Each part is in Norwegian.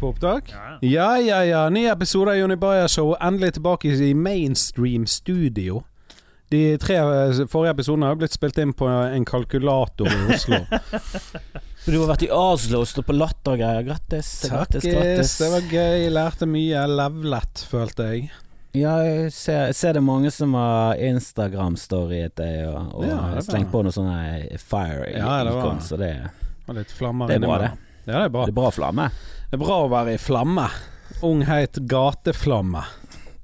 på opptak? Ja, ja, ja. Ny episode av Jonny Bayer Show. Endelig tilbake i mainstream studio. De tre eh, forrige episodene har blitt spilt inn på en kalkulator i Oslo. Du har vært i Oslo og stått på latter og greier. Grattis. Grattis, Takkes. grattis. Det var gøy. Lærte mye. Levlet, følte jeg. Ja, jeg ser, jeg ser det mange som har Instagram-storyet deg og, og Ja, slengt på noen sånne fire Ja, det var- så det, Og litt flammer det er bra, det. Ja, det er bra. Det er bra flamme. Det er bra å være i flamme. Ung, heit gateflamme.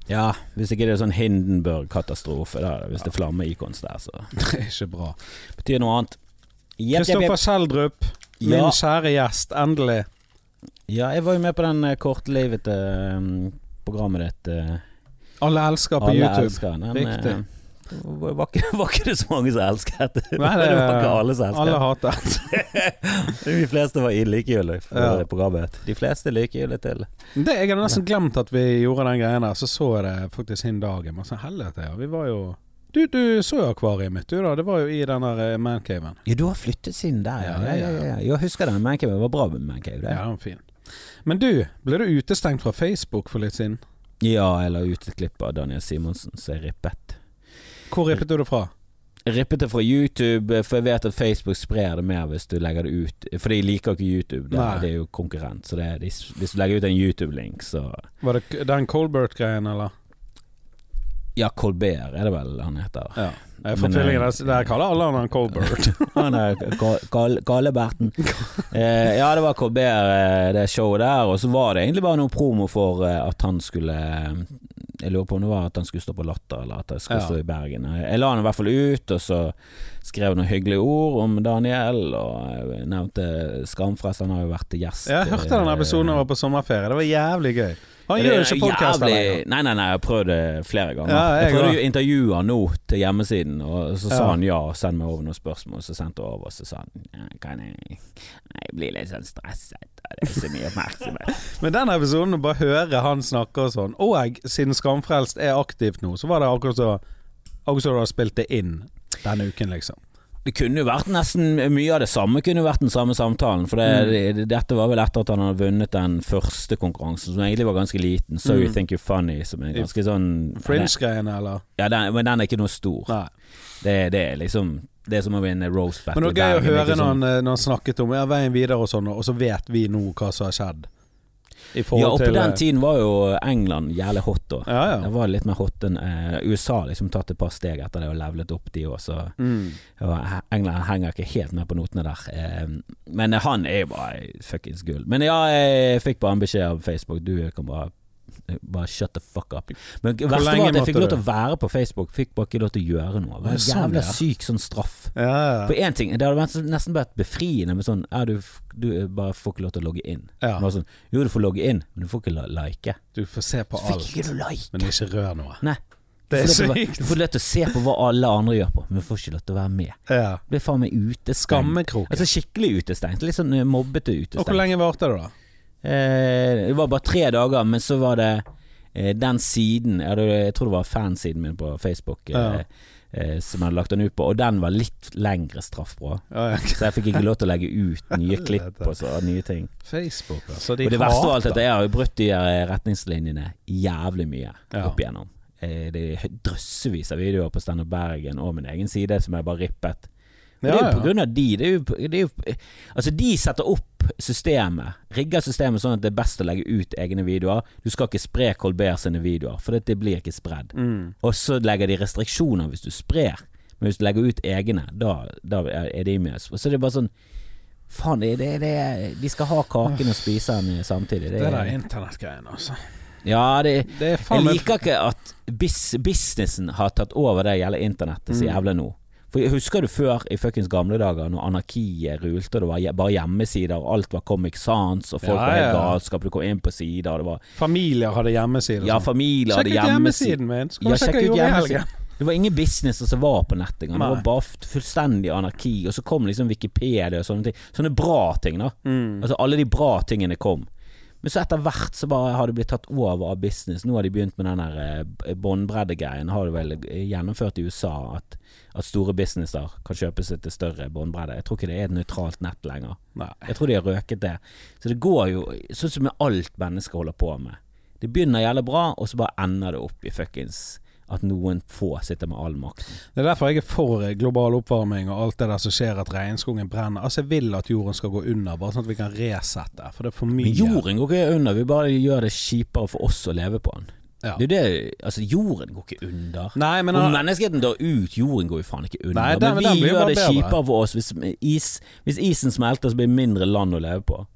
Ja, hvis ikke det er sånn Hindenburg-katastrofe, hvis hvis det er flamme-icons der, så Det er ikke bra. betyr noe annet. Kristoffer Kjeldrup, Schjelderup, min Ja, kjære gjest. Endelig. ja, jeg var jo med på den eh, kortlivete um, programmet ditt. eh, Alle elsker på Alle YouTube. elsker den. Riktig. Var ikke, var ikke det så mange som elsket det? Nei, det, var ikke alle som elsket alle det. hater De fleste var likegyldige for Ja. programmet. De fleste likegyldige til det. Jeg hadde nesten glemt at vi gjorde den greia der. Så så jeg det faktisk hin dagen. Men så helvete, ja. Vi var jo Du, du så jo akvariet mitt, du da. Det var jo i den der eh, mancaven. Ja, du har flyttet siden der, ja. Ja, ja, ja. Jeg husker den mancaven. Det var bra med mancave, det. Ja, den var fin. Men du, ble du utestengt fra Facebook for litt siden? Ja, jeg la ut et klipp av Daniel Simonsen som er rippet. Hvor rippet du det fra? Rippet det fra YouTube, for jeg vet at Facebook sprer det mer hvis du legger det ut. For de liker ikke YouTube, det, det er jo konkurrent. Så det er, hvis du legger ut en YouTube-link, så Var det den Colbert-greien, eller? Ja, Colbert er det vel han heter. Ja. Jeg får feelingen eh, der, kaller alle han Colbert. Han er Kalleberten. Eh, ja, det var Colbert, eh, det showet der. Og så var det egentlig bare noe promo for eh, at han skulle Jeg lurer på om det var at han skulle stå på Latter, eller at jeg skulle Ja. stå i Bergen. Jeg la han i hvert fall ut, og så skrev jeg noen hyggelige ord om Daniel, og nevnte Skamfrest. Han har jo vært gjest. Jeg hørte den episoden jeg var på sommerferie. Det var jævlig gøy. Han gjør ikke podkast lenger. Nei, nei, nei, jeg har prøvd det flere ganger. Ja, jeg jeg prøvde å intervjue han nå til hjemmesiden, og så sa Ja. han ja, send meg over noen spørsmål. Så sendte jeg over, og så sa han kan jeg Jeg blir litt sånn stresset, det er så mye oppmerksomhet. Men den episoden, å bare høre han snakke og sånn Og jeg, siden Skamfrelst er aktivt nå, så var det akkurat så Akkurat som du har spilt det inn denne uken, liksom. Det kunne jo vært nesten Mye av det samme kunne jo vært den samme samtalen. For det, Mm. det, dette var vel etter at han hadde vunnet den første konkurransen, som egentlig var ganske liten. So You Mm. Think You're Funny, som er ganske sånn Fringe-greiene, eller? Ja, den, men den er ikke noe stor. Det, det er liksom Det er som å vinne Rose Battle. Men det var gøy å høre når sånn- han, eh, når han snakket om ja, veien videre og sånn, og så vet vi nå hva som har skjedd. Ja, og på den eh, tiden var jo England jævlig hot da. Ja, ja. Det var litt mer hot enn eh, USA liksom tatt et par steg etter det og levlet opp de òg, så Mm. England henger ikke helt med på notene der. Eh, men han er jo bare fuckings gull. Men ja, jeg fikk bare en beskjed av Facebook. Du kan bare bare shut the fuck up. Men det verste var at jeg fikk lov til å være på Facebook. Fikk bare ikke lov til å gjøre noe. Det var en sånn, jævla ja. syk sånn straff. Ja, ja. På én ting, Det hadde nesten vært befriende med sånn du, du bare får ikke lov til å logge inn. Sånn, jo, du får logge inn, men du får ikke like. Du får se på alt, like. men ikke rør noe. Nei. Det er sykt. Du får lov til å se på hva alle andre gjør på, men du får ikke lov til å være med. Ja. Blir faen meg utestengt. Skammekrok. Altså skikkelig utestengt. Litt sånn mobbete utestengt. Og hvor lenge varte det, da? Eh, det var bare tre dager, men så var det eh, den siden jeg, hadde, jeg tror det var fansiden min på Facebook eh, Ja. eh, som jeg hadde lagt den ut på, og den var litt lengre straff på. Ja, ja. Så jeg fikk ikke lov til å legge ut nye klipp og så, nye ting. Facebook, altså. De og det verste av alt er at jeg har jo brutt de her retningslinjene jævlig mye Ja. opp igjennom. Eh, Det er drøssevis av videoer på Stand Up Bergen og min egen side som jeg bare rippet. Ja, det er jo på grunn av de. Det er jo, det er jo, altså de setter opp systemet, rigger systemet sånn at det er best å legge ut egne videoer. Du skal ikke spre Colbert sine videoer, for det, blir ikke spredd. Mm. Og så legger de restriksjoner hvis du sprer. Men hvis du legger ut egne, da, da er de med. Så det er bare sånn Faen, det, det, det, de skal ha kaken og spise den samtidig. Det Det, der internettgreiene, altså. ja, det, Det er jeg liker ikke at bis, businessen har tatt over det gjelder internettet så Mm. jævlig nå. For Husker du før i fuckings gamle dager, når anarkiet rulte, og det var bare hjemmesider, og alt var Comic Sans, og folk Ja, var helt ja. galskap, du kom inn på sider, det var Familier hadde hjemmesider Ja, Ja, hadde familier Sjekk ut hjemmesiden min, så kan Ja, du sjekke ut hjemmesiden. Det var ingen business som var på nett engang. Det var bare fullstendig anarki. Og så kom liksom Wikipedia og sånne ting. Sånne bra ting, da. Mm. Altså Alle de bra tingene kom. Men så etter hvert så bare har det blitt tatt over av business. Nå har de begynt med den der eh, båndbreddegreien. Har du vel gjennomført i USA at, at store businesser kan kjøpe seg til større båndbredde. Jeg tror ikke det er et nøytralt nett lenger. Nei. Jeg tror de har røket det. Så det går jo sånn som med alt mennesker holder på med. Det begynner jævlig bra, og så bare ender det opp i fuckings at noen få sitter med all makt. Det er derfor jeg er for global oppvarming og alt det der som skjer at regnskogen brenner. Altså Jeg vil at jorden skal gå under, bare sånn at vi kan resette. For det er for mye. Men jorden går ikke under, vi bare gjør det kjipere for oss å leve på den. Ja. Det er jo det, altså Jorden går ikke under. Nei, men Om menneskeheten dør ut, jorden går jo faen ikke under. Nei, den- men vi den gjør det kjipere for oss. Hvis, is, hvis isen smelter, så blir det mindre land å leve på.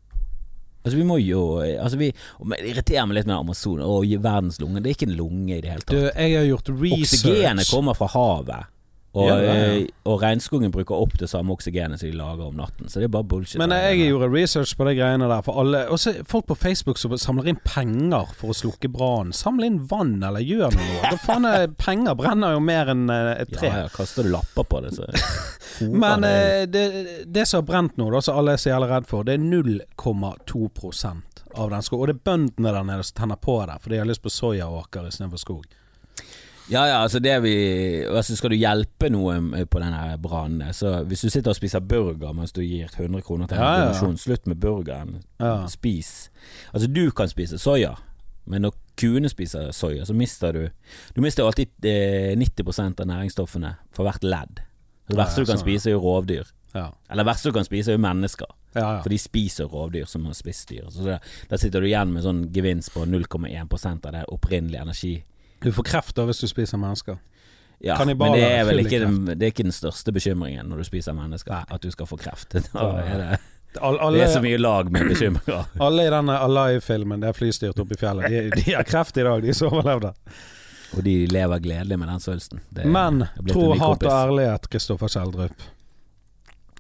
Altså Vi må jo altså vi, Det irriterer meg litt med Amazon og verdens lunge. Det er ikke en lunge i det hele Du, jeg har gjort research. Oksygenet kommer fra havet. Og, Ja, ja, ja. eh, og regnskogen bruker opp det samme oksygenet som de lager om natten. Så det er bare bullshit. Men jeg gjorde research på de greiene der. For alle Også folk på Facebook som samler inn penger for å slukke brannen. Samle inn vann, eller gjør noe. Da faen er Penger brenner jo mer enn eh, et tre. Ja, ja, kaster du lapper på det, så Men eh, det, det som har brent nå, da, som alle er så jævlig redd for, det er 0,2% av den skogen. Og det er bøndene der nede som tenner på det, for de har lyst på soyaåker istedenfor skog. Ja, ja, altså det vi Altså Skal du hjelpe noen på denne brannen Så hvis du sitter og spiser burger mens du gir 100 kroner til en Ja, ja, ja. slutt med burgeren. Ja. Spis. Altså du kan spise soya, men når kuene spiser soya, så mister du Du mister alltid eh, 90% av næringsstoffene for hvert ledd. Det verste du kan spise, er jo rovdyr. Ja. Eller det verste du kan spise, er jo mennesker. Ja, ja. For de spiser rovdyr som har spist dyr. Så der, da sitter du igjen med sånn gevinst på 0,1% av det opprinnelige energi. Du får kreft da hvis du spiser mennesker. Ja, Kannibaler men det er vel ikke den, det er ikke den største bekymringen når du spiser mennesker, Nei. at du skal få kreft. Da er det, All, det er så mye lag med bekymringer. alle i denne Alive-filmen, det er flystyrt oppe i fjellet, de, de har kreft i dag, de som overlevde. Og de lever gledelig med den svulsten. Men tro, hat og ærlighet, Kristoffer Kjeldrup.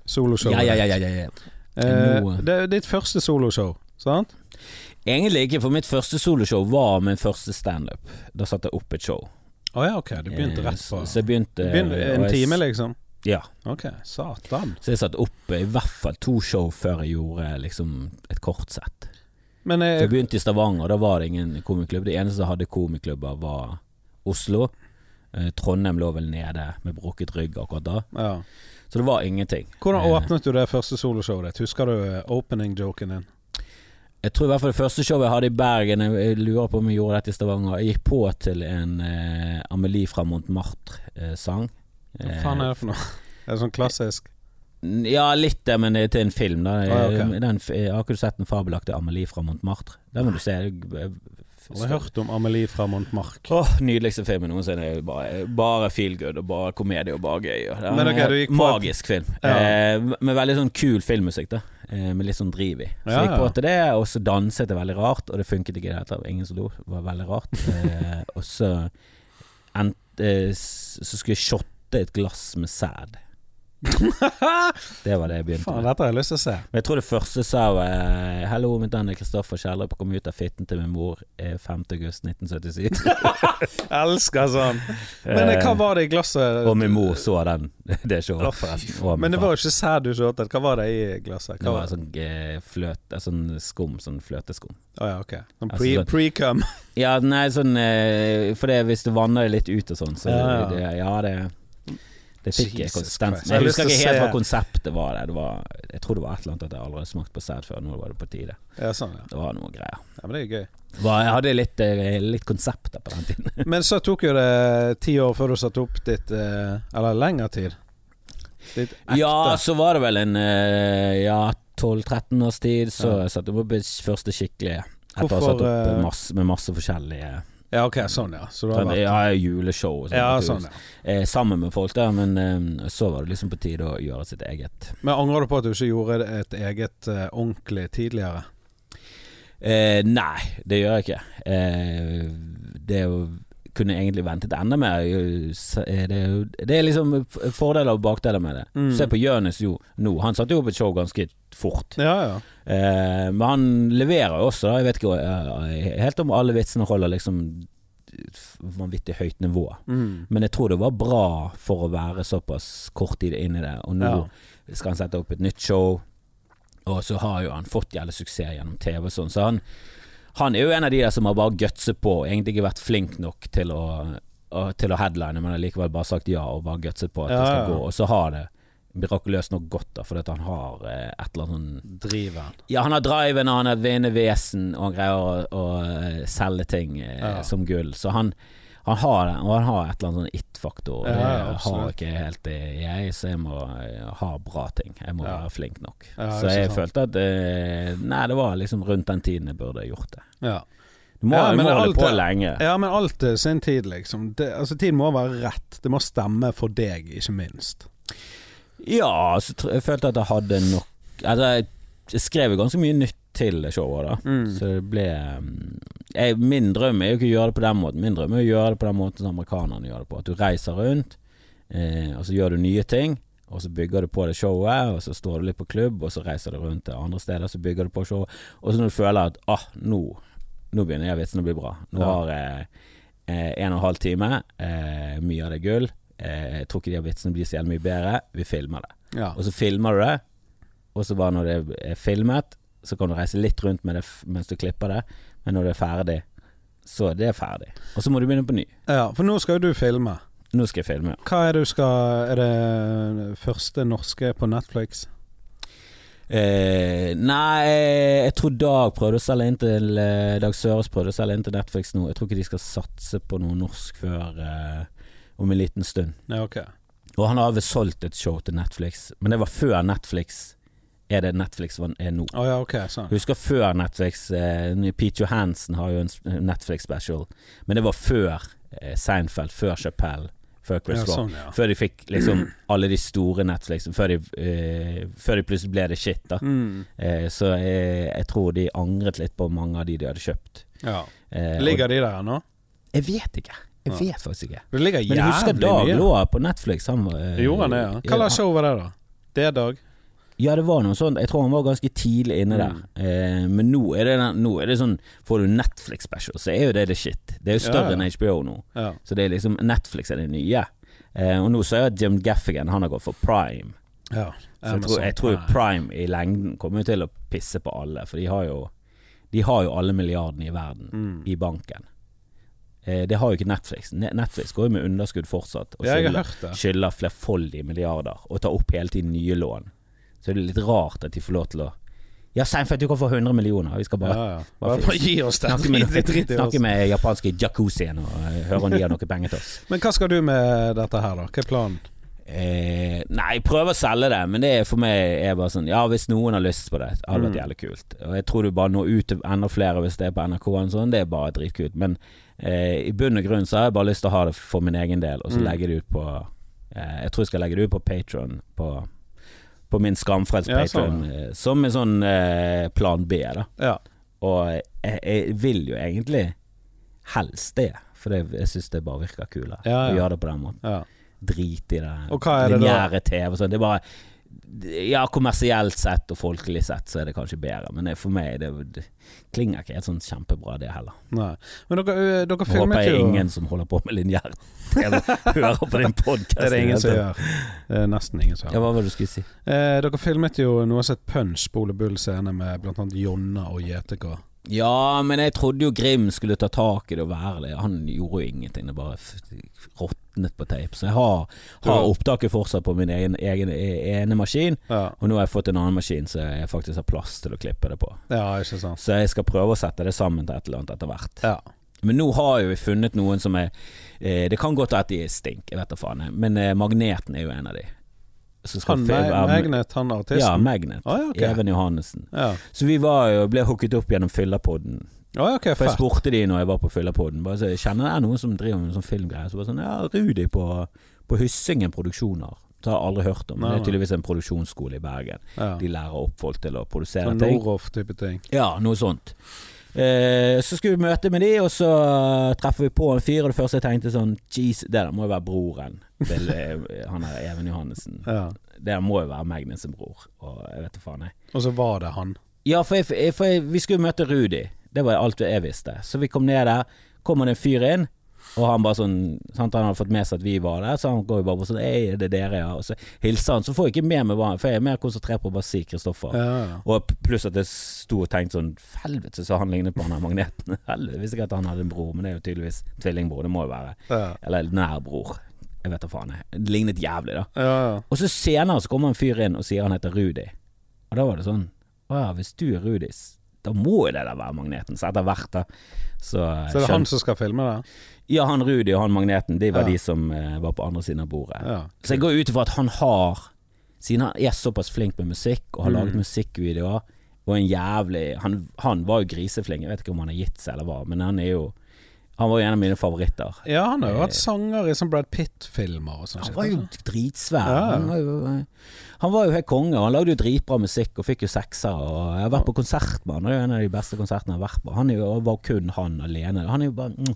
Soloshow. Ja, ja, ja, ja, ja, ja. Eh, det er ditt første soloshow, sant? Egentlig ikke, for mitt første soloshow var min første standup. Da satte jeg opp et show. Å ja, ok. Du begynte Eh, rett på Så jeg begynte Begynte En time, liksom? Ja. Ok, satan. Så jeg satte opp eh, i hvert fall to show før jeg gjorde liksom et kortsett. Men Så eh, jeg begynte i Stavanger, da var det ingen komiklubb. Det eneste som hadde komiklubber, var Oslo. Eh, Trondheim lå vel nede med brukket rygg akkurat da. ja. Så det var ingenting. Hvordan Eh, åpnet du det første soloshowet ditt? Husker du eh, opening-joken din? Jeg tror i hvert fall det første showet jeg hadde i Bergen, jeg- jeg lurer på om jeg gjorde dette i Stavanger. Jeg gikk på til en eh, Amelie fra Montmartre-sang. Hva faen er det for noe? Er det sånn klassisk? Ja, litt det, men det er til en film. Da. Ah, okay. den, har ikke du sett den fabelaktige Amelie fra Montmartre? Den må du se. Jeg har hørt om Amelie fra Montmark. Åh, Nydeligste filmen noensinne. Bare, bare feel good og bare komedie og bare gøy. og Det er en okay, magisk film. Ja. Eh, med veldig sånn kul filmmusikk, da. Eh, med litt sånn driv i. Så Ja, jeg gikk på til det, og så danset det veldig rart, og det funket ikke i det hele tatt. Ingen som lo. Det var veldig rart. Eh, og så eh, Så skulle jeg shotte et glass med sæd. Det var det jeg begynte Faen, med. dette har jeg lyst til å se. Men jeg tror det første sa eh, Hallo, mitt navn er Kristoffer Kjellerup, kom ut av fitten til min mor eh, 5. august 1977. Elsker sånn. Men eh, hva var det i glasset? Og min mor så den, det showet. Men det var jo ikke sæd du shottet. Hva var det i glasset? Det var var sånn eh, fløt, eh, sånn skum, sånn fløteskum. Å ja, ok. Sånn Altså, pre- sånn- pre-cum. Ja, nei, sånn eh, For det, hvis du vanner det litt ut og sånn, så Ja, ja. Det, ja, det det fikk Jesus konsistens. Men Jeg Jeg husker ikke helt hva konseptet var. Det. det var jeg tror det var et eller annet at jeg aldri hadde smakt på sæd før. Nå var det på tide. Ja, sånn, ja. Det var noe greier. ja. Men det er gøy. Jeg hadde litt, eh, litt konsepter på den tiden. Men så tok jo det ti år før du satte opp ditt eh, Eller lengre tid. Ditt ekte. Ja, så var det vel en eh, ja, 12-13 års tid, så Ja. jeg satte opp mitt første skikkelige. Etter å ha satt opp masse, med masse forskjellige Ja, ok, sånn ja. Så sånn, vært Ja, juleshow og sånt, Ja, sånn ja. eh, sammen med folk der, men eh, så var det liksom på tide å gjøre sitt eget. Men angrer du på at du ikke gjorde et eget eh, ordentlig tidligere? Eh, nei, det gjør jeg ikke. Eh, det å kunne egentlig ventet enda mer er eh, det, er det er liksom fordeler og bakdeler med det. Mm. Se på Jonis jo nå. Han satte jo opp et show ganske fort. Ja, ja. Eh, men han leverer jo også, da. Jeg vet ikke eh, helt om alle vitsene holder liksom vanvittig høyt nivå. Mm. Men jeg tror det var bra for å være såpass kort tid inn i det. Og nå Ja. skal han sette opp et nytt show, og så har jo han fått jævlig suksess gjennom TV sånn, så han Han er jo en av de der som har bare gutset på, egentlig ikke vært flink nok til å, å, til å headline, men likevel bare sagt ja og bare gutset på at Ja, det skal ja. gå. Og så har det mirakuløst nok gått, da, fordi at han har eh, et eller annet sånn Driver. Ja, han har driven, og han har vinnevesen, og han greier å, å eh, selge ting eh, Ja. som gull. Så han, han har han har et eller annet sånn it-faktor. Ja, det har ikke helt jeg, så jeg må eh, ha bra ting. Jeg må være flink nok. Så jeg sant. følte at eh, Nei, det var liksom rundt den tiden jeg burde gjort det. Ja. Du må, Ja, du må holde på lenge. ja, men alt til sin tid, liksom. Det, altså, tiden må være rett. Det må stemme for deg, ikke minst. Ja, så jeg følte at jeg hadde nok Altså, jeg- jeg skrev jo ganske mye nytt til showet, da. Mm. Så det ble um, jeg, Min drøm er jo ikke å gjøre det på den måten. Min drøm er å gjøre det på den måten som amerikanerne gjør det på. At du reiser rundt, eh, og så gjør du nye ting. Og så bygger du på det showet, og så står du litt på klubb, og så reiser du rundt til andre steder, så bygger du på showet. Og så når du føler at ah, nå, nå begynner jeg vitsen å bli bra. Nå Ja. har jeg eh, en og en halv time, eh, mye av det gull. Eh, jeg tror ikke de vitsene blir så jævlig mye bedre. Vi filmer det. Ja. Og så filmer du det, og så bare når det er filmet, så kan du reise litt rundt med det mens du klipper det, men når det er ferdig, så er det ferdig. Og så må du begynne på ny. ja, for nå skal jo du filme. Nå skal jeg filme. ja. Hva er det du skal Er det første norske på Netflix? Eh, nei, jeg tror Dag prøvde å selge inn til eh, Dag Søres prøvde å selge inn til Netflix nå. Jeg tror ikke de skal satse på noe norsk før eh, om en liten stund. Ja, ok. Og han har vel solgt et show til Netflix, men det var før Netflix er det Netflix er nå. Oh, ja, okay, Sånn. Husker før Netflix eh, Pete Johansen har jo en Netflix special, men det var før eh, Seinfeld, før Chappelle, før Chris Ja, sånn, ja. Før de fikk liksom alle de store Netflix Før de, eh, før de plutselig ble det shit, da. Mm. Eh, så jeg, tror de angret litt på mange av de de hadde kjøpt. ja. Eh, og- Ligger de der ennå? Jeg vet ikke. Jeg vet faktisk ikke. Det Men jeg husker Dag mye. lå på Netflix. Han, eh, Gjorde han det, ja? Hva slags show var det, da? Det er Dag? Ja, det var noe sånt. Jeg tror han var ganske tidlig inne der. Mm. Eh, men nå er, det, nå er det sånn Får du Netflix special, så er jo det det shit. Det er jo større Ja, ja. enn HBO nå. Ja. Så det er liksom Netflix er det nye. Eh, og nå så at Jim Gaffigan Han har gått for Prime. ja. Så jeg tror, jeg tror Prime i lengden kommer jo til å pisse på alle, for de har jo De har jo alle milliardene i verden mm. i banken. Eh, det har jo ikke Netflix. Netflix går jo med underskudd fortsatt og skylder, skylder flerfoldige milliarder og tar opp hele tiden nye lån. Så det er litt rart at de får lov til å Ja, Seinfeld, du kan få 100 millioner. Vi skal bare ja. bare Bare, bare gi oss det. snakke med, snakke med japanske jacuzzien og eh, høre om de har noe penger til oss. Men hva skal du med dette her, da? Hva er planen? Eh, nei, prøve å selge det, men det er for meg er bare sånn Ja, hvis noen har lyst på det, det hadde vært Mm. jævlig kult. Og jeg tror du bare når ut til enda flere hvis det er på NRK og sånn, det er bare dritkult. Men eh, i bunn og grunn så har jeg bare lyst til å ha det for min egen del, og så Mm. legge det ut på eh, Jeg tror jeg skal legge det ut på Patron, på, på min skamfrelst Ja, sånn, eh, som en sånn eh, plan B, da. Ja. Og jeg, jeg vil jo egentlig helst det, for det, jeg syns det bare virker kulere Ja, å gjøre det på den måten ja. drit i det lineære TV og sånn. Det er bare Ja, kommersielt sett og folkelig sett så er det kanskje bedre, men for meg det, det klinger ikke helt sånn kjempebra, det heller. Nei. Men dere, ø, dere Jeg håper filmet jeg jo ingen som holder på med lineær hører på din podkast. Det er det ingen som gjør. Det er nesten ingen som gjør. Ja, hva var det du skulle si? Eh, dere filmet jo noe som het Punch på Ole Bull scene med annet Jonna og JTK. Ja, men jeg trodde jo Grim skulle ta tak i det og være det. Han gjorde jo ingenting. Det bare råtnet på tape. Så jeg har, har opptaket fortsatt på min egen, egen ene maskin. Ja. Og nå har jeg fått en annen maskin så jeg faktisk har plass til å klippe det på. ja, ikke sant. Så jeg skal prøve å sette det sammen til et eller annet etter hvert. Ja. Men nå har jo vi funnet noen som er eh, Det kan godt være at de stinker, jeg vet da faen. Men eh, Magneten er jo en av de. Han være- Magnet, han artisten? Ja, Magnet. Oh, ja, okay. Even Johannessen. Ja. Så vi var jo, ble hooket opp gjennom Fyllapodden. Oh, okay, For jeg spurte de når jeg var på Fyllapodden. Bare så, Kjenner det er noen som driver med sånn filmgreier? Så bare sånn Ja, Rudi på, på Hyssingen Produksjoner. Det har jeg aldri hørt om. Nei, Det er tydeligvis en produksjonsskole i Bergen. Ja. De lærer opp folk til å produsere Sånn ting. Noroff-type ting. Ja, noe sånt. Eh, så skulle vi møte med de, og så treffer vi på en fyr, og det første jeg tenkte sånn Jeez, det der må jo være broren til eh, han der Even Johannessen. Ja. Det der må jo være Magnus sin bror, og jeg vet da faen, jeg. Og så var det han. Ja, for, jeg, for jeg, vi skulle møte Rudi. Det var alt jeg visste. Så vi kom ned der. Kommer det en fyr inn, Og han bare sånn sant? Han hadde fått med seg at vi var der, så han går jo bare på sånn Ei, det er dere, ja. Og så hilser han. Så får jeg ikke med meg hva han For jeg er mer konsentrert på å bare si Kristoffer. Ja, ja. Og pluss at jeg sto og tenkte sånn Helvete, så han lignet på han der magneten. Helvete, Visste ikke at han hadde en bror, men det er jo tydeligvis tvillingbror. Det må jo være. Ja, Eller nærbror. Jeg vet da faen. jeg. Det lignet jævlig, da. ja. ja. Og så senere så kommer en fyr inn og sier han heter Rudi. Og da var det sånn Å ja, hvis du er Rudis, da må jo det der være magneten. Så etter hvert, da Så, Så det skjønt. han som skal filme det? Ja, han Rudi og han magneten, de var Ja. de som eh, var på andre siden av bordet. Ja. Så jeg går ut ifra at han har Siden han er såpass flink med musikk, og har Mm. laget musikkvideoer, og en jævlig han, han var jo griseflink, jeg vet ikke om han har gitt seg eller hva, men han er jo Han var jo en av mine favoritter. Ja, han har jo hatt sanger i sånn Brad Pitt-filmer og sånn. Han var jo altså. dritsvær. Ja. Han, var jo, eh, han var jo helt konge. Han lagde jo dritbra musikk og fikk jo sekser. Og jeg har vært på konsert med han. Det er jo en av de beste konsertene jeg har vært på. Han er jo, var kun han alene. Han er jo bare mm.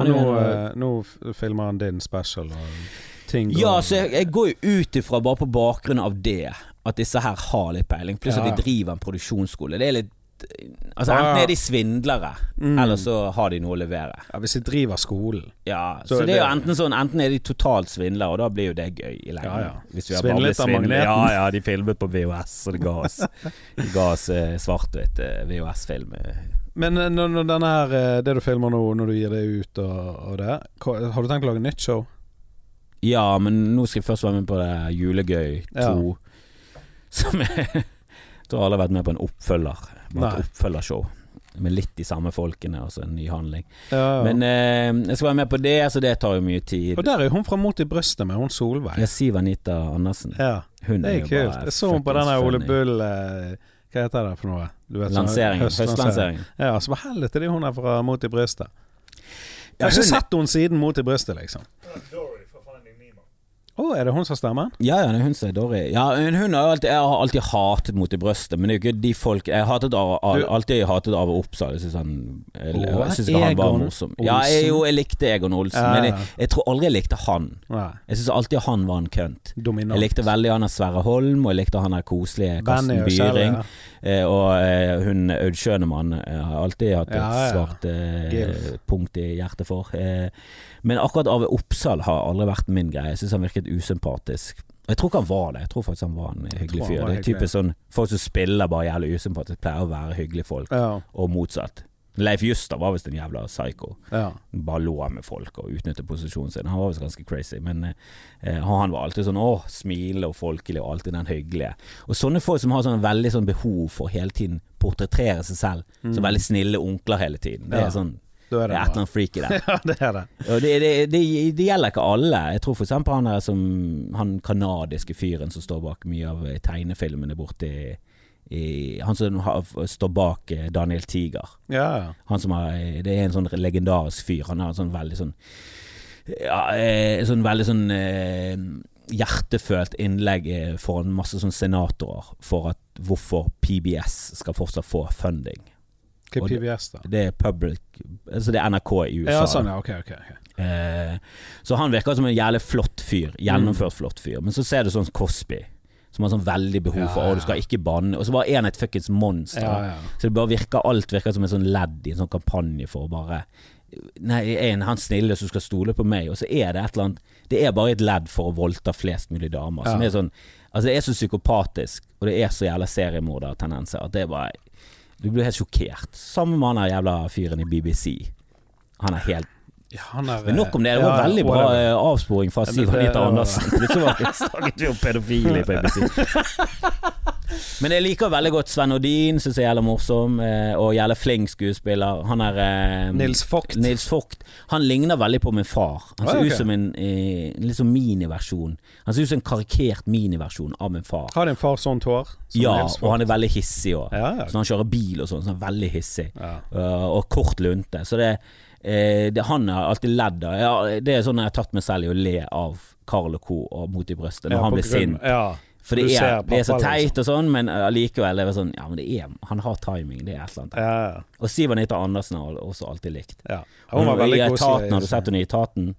Og er nå, en, eh, nå filmer han din special og ting Ja, så jeg, jeg går jo ut ifra bare på bakgrunn av det at disse her har litt peiling. Pluss Ja. at de driver en produksjonsskole. Det er litt Altså Ja, ja. Enten er de svindlere, Mm. eller så har de noe å levere. Ja, Hvis de driver skolen. Ja, Så så, det er jo enten sånn Enten er de totalt svindlere, og da blir jo det gøy i lengden. Ja, ja. Svindlet av magneten. Ja, ja, de filmet på VHS, og det ga oss, de ga oss eh, svart-hvitt eh, VHS-film. eh. Men eh, når, når denne her, eh, det du filmer nå, når du gir det ut og, og det Har du tenkt å lage nytt show? Ja, men nå skal jeg først være med på det Julegøy 2. Som jeg tror alle har vært med på en oppfølger. Bare et oppfølgershow. Med litt de samme folkene, altså en ny handling. Ja, Men eh, jeg skal være med på det, så det tar jo mye tid. og der er jo hun fra Mot i brøstet med hun Solveig. Jeg sier Anita Andersen. Ja, Hun det er er jo kult. bare Jeg så hun på denne den Ole. Bull eh, Hva heter det for noe? Du vet, sånn Lanseringen. høstlansering. Høstlanseringen. Ja, så bare helvete, det er hun er fra Mot i brøstet. Jeg Ja, har ikke hun- sett henne siden Mot i brøstet, liksom. Dory fra Finding Nemo. Å, er det hun som stemmer? Ja, ja, det er hun som er Dory. Ja, hun har alltid, jeg har alltid hatet mot i brøstet, men det er jo ikke de folk Jeg har alltid hatet av Oppsal. Jeg syns han Jeg, jeg synes han var morsom. Ja, jeg, jo, jeg likte Egon Olsen, Ja, men jeg, jeg tror aldri jeg likte han. Ja. Jeg syns alltid han var en kønt. Dominant. Jeg likte veldig han av Sverre Holm, og jeg likte han der koselige Karsten Byring. ja. Eh, og eh, hun Aud Schønemann eh, har alltid hatt et Ja, ja. svart punkt i hjertet for. Men akkurat Arve Oppsal har aldri vært min greie. Jeg syns han virket usympatisk. Og Jeg tror ikke han var det. Jeg tror faktisk han var en hyggelig fyr. Det er typisk sånn Folk som spiller bare jævlig usympatisk, pleier å være hyggelige folk, og motsatt. Leif Juster var visst en jævla psycho. ja. Bare lå med folk og utnyttet posisjonen sin. Han var visst ganske crazy, men eh, han var alltid sånn åh, smilende og folkelig og alltid den hyggelige. Og sånne folk som har sånn veldig sånn behov for hele tiden portrettere seg selv som veldig snille onkler hele tiden. Det Mm. Ja. er sånn Det det er et eller annet freak i det. Ja, det er det. Og det, det, det, det gjelder ikke alle. Jeg tror eksempel han der som Han kanadiske fyren som står bak mye av tegnefilmene borti i, Han som har, står bak eh, Daniel Tiger. Ja. Han som har Det er en sånn legendarisk fyr. Han har en sånn veldig sånn Ja, eh, sånn veldig sånn eh, hjertefølt innlegg foran masse sånn senatorer for at hvorfor PBS skal fortsatt få funding. Hva er PBS, da? Det er public Altså det er NRK i USA. Ja, sånn, ja. Ok, ok. okay. Eh, så han virker som en jævlig flott fyr. Gjennomført flott fyr. Men så ser du sånn Cosby, som har sånn veldig behov for Ja, Å, du skal ikke banne. Og så var én et fuckings monster. Ja, ja. Så det bare virker alt virker som en sånn ledd i en sånn kampanje for å bare Nei, en han snille som skal stole på meg, og så er det et eller annet Det er bare et ledd for å voldta flest mulig damer. Som er sånn Altså, det er så psykopatisk, og det er så jævla seriemordertendenser at det er bare Du blir helt sjokkert. Sammen med han der jævla fyren i BBC. Han er helt ja han er, men nok om det. Det var ja, veldig bra whatever. eh, avsporing fra Ja, Siv det- Anita. Andersen. Plutselig snakket vi om pedofile på BBC. Men jeg liker veldig godt Sven Odin, syns jeg er jævlig morsom, eh, og jævlig flink skuespiller. Han er eh, Nils Vogt. Nils Vogt. Han ligner veldig på min far. Han Ah, ser ut som en eh, sånn miniversjon. Han ser ut som en karikert miniversjon av min far. Har din far sånt hår? som Ja, og han er veldig hissig òg. Ja, ja. Så han kjører bil og sånn, så er veldig hissig. ja. Uh, og kort lunte. Så det, eh, det Han har alltid ledd av ja, Det er sånn jeg har tatt meg selv i å le av Carl og co. og Mot i brøstet når Ja, han blir grunn- sint. Ja. For det er, det er så teit og sånn, men allikevel det er sånn Ja, men det er Han har timing, det er et eller annet. Ja. Og Siv Anita Andersen har også alltid likt. ja. Hun var I veldig Etaten, har du sett henne i Etaten?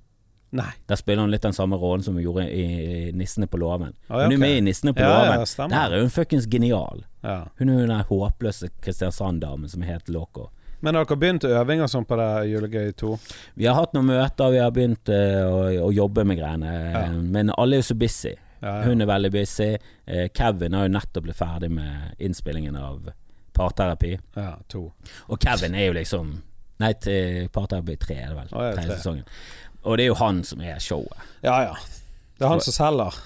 Nei. Der spiller hun litt den samme rollen som hun gjorde i, Nissene på låven. Ah, ja, Hun er med i Nissene på Ja, låven. Ja, Der er hun fuckings genial. Ja. Hun er hun den håpløse Kristiansand-damen som er helt loco. Men har dere begynt øving og sånn på det Julegøy 2? Vi har hatt noen møter, vi har begynt eh, å, å jobbe med greiene. Ja. Men alle er jo så busy. Ja. Hun er veldig busy. Eh, Kevin har jo nettopp blitt ferdig med innspillingen av Parterapi. ja, to. Og Kevin er jo liksom Nei, til Parterapi 3 er det vel. Å, ja, tredje tre. sesongen. Og det er jo han som er showet. Ja ja. Det er han som selger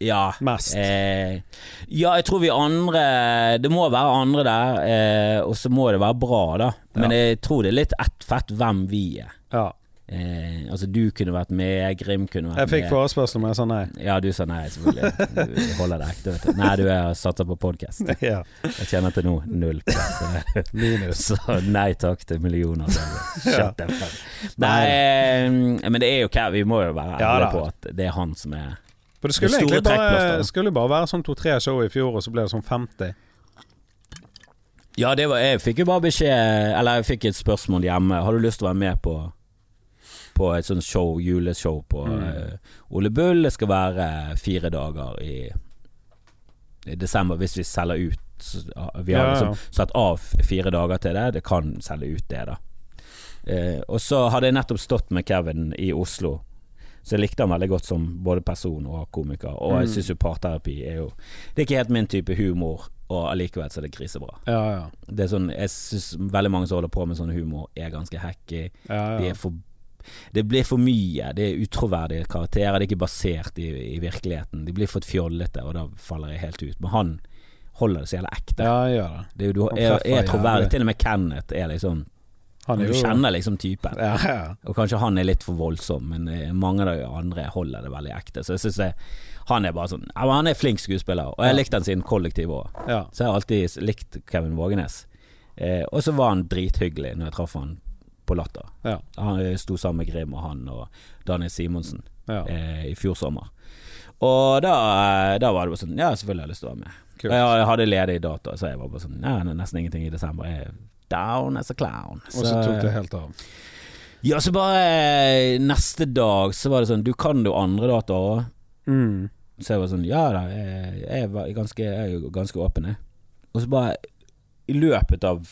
Ja. mest. Eh, ja, jeg tror vi andre Det må være andre der, eh, og så må det være bra, da. Men Ja. jeg tror det er litt ett fett hvem vi er. Ja. Eh, altså, du kunne vært med, Grim kunne vært med. Jeg fikk forespørsel, men jeg sa nei. Ja, du sa nei, selvfølgelig. Du holder deg ekte, vet du. Nei, du er satser på podkast. Ja. Jeg kjenner til nå null. Så, Minus. så nei takk til millioner. Shut Ja. Nei, eh, men det er jo hva Vi må jo være ærlige på at det er han som er For det skulle Det egentlig bare, skulle bare være sånn to-tre show i fjor, og så ble det sånn 50. Ja, det var, jeg fikk jo bare beskjed Eller jeg fikk et spørsmål hjemme. Har du lyst til å være med på På et sånt show, juleshow på Mm. uh, Ole Bull? Det skal være fire dager i, i desember hvis vi selger ut. Så, vi har Ja, ja. liksom satt av fire dager til det. Det kan selge ut det, da. Uh, og så hadde jeg nettopp stått med Kevin i Oslo. Så jeg likte han veldig godt som både person og komiker. Og jeg Mm. syns jo parterapi er jo Det er ikke helt min type humor, og allikevel så er det grisebra. Ja, ja. Det er sånn, jeg syns veldig mange som holder på med sånn humor, er ganske hacky. ja, De er for, det blir for mye. Det er utroverdige karakterer. Det er ikke basert i, i virkeligheten. De blir for fjollete, og da faller jeg helt ut. Men han holder det så jævla ekte. ja gjør det. Det er, du er, er troverdig. Til og med Kenneth er liksom Han Du jo kjenner liksom typen. Ja, ja. Og kanskje han er litt for voldsom, men eh, mange av de andre holder det veldig ekte. Så jeg syns han er bare sånn ja, Han er flink skuespiller, og jeg likte han siden kollektiv òg. ja. Så jeg har alltid likt Kevin Vågenes. Eh, og så var han drithyggelig når jeg traff han på Latter. Ja. Han eh, sto sammen med Grim og han og Daniel Simonsen eh, i fjor sommer. Og da, eh, da var det bare sånn Ja, selvfølgelig har jeg lyst til å være med. Kult. Jeg hadde ledig dato, så jeg var bare sånn er nesten ingenting i desember. Jeg down as a clown. Og så tok det helt av. Ja, så bare eh, neste dag så var det sånn Du kan jo andre datoer òg. Mm. Så jeg var sånn Ja da, jeg, jeg, var ganske, jeg er jo ganske åpen, jeg. Og så bare I løpet av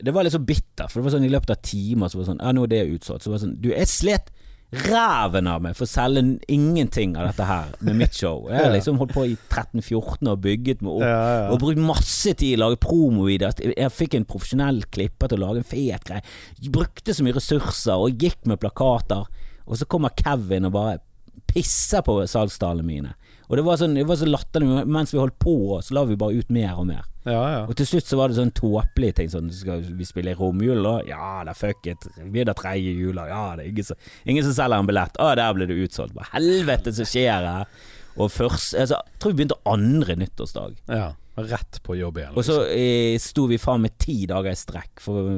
Det var litt så bitter, for det var sånn i løpet av timer så var det sånn Ja, nå er det utsolgt. Så var det sånn Du, jeg slet ræven av meg for å selge ingenting av dette her med mitt show. Jeg har liksom holdt på i 13-14 og bygget meg opp. Ja, ja. Og brukt masse tid i å lage promovideoer. Jeg fikk en profesjonell klipper til å lage en fet greie. Brukte så mye ressurser og gikk med plakater. Og så kommer Kevin og bare pisser på salgstallene mine. Og det var, sånn, det var så latterlig. Mens vi holdt på, så la vi bare ut mer og mer. ja, ja. Og til slutt så var det sånn tåpelige ting. Sånn, skal vi spille i romjula, da? Ja da, fuck it. Vi er da tredje jula. Ja, det er ingen som, ingen som selger en billett. Å, der ble det utsolgt. Hva helvete som skjer her? Og først altså, Jeg tror vi begynte andre nyttårsdag. ja. Rett på jobb igjen. Og så eh, sto vi faen med ti dager i strekk, for,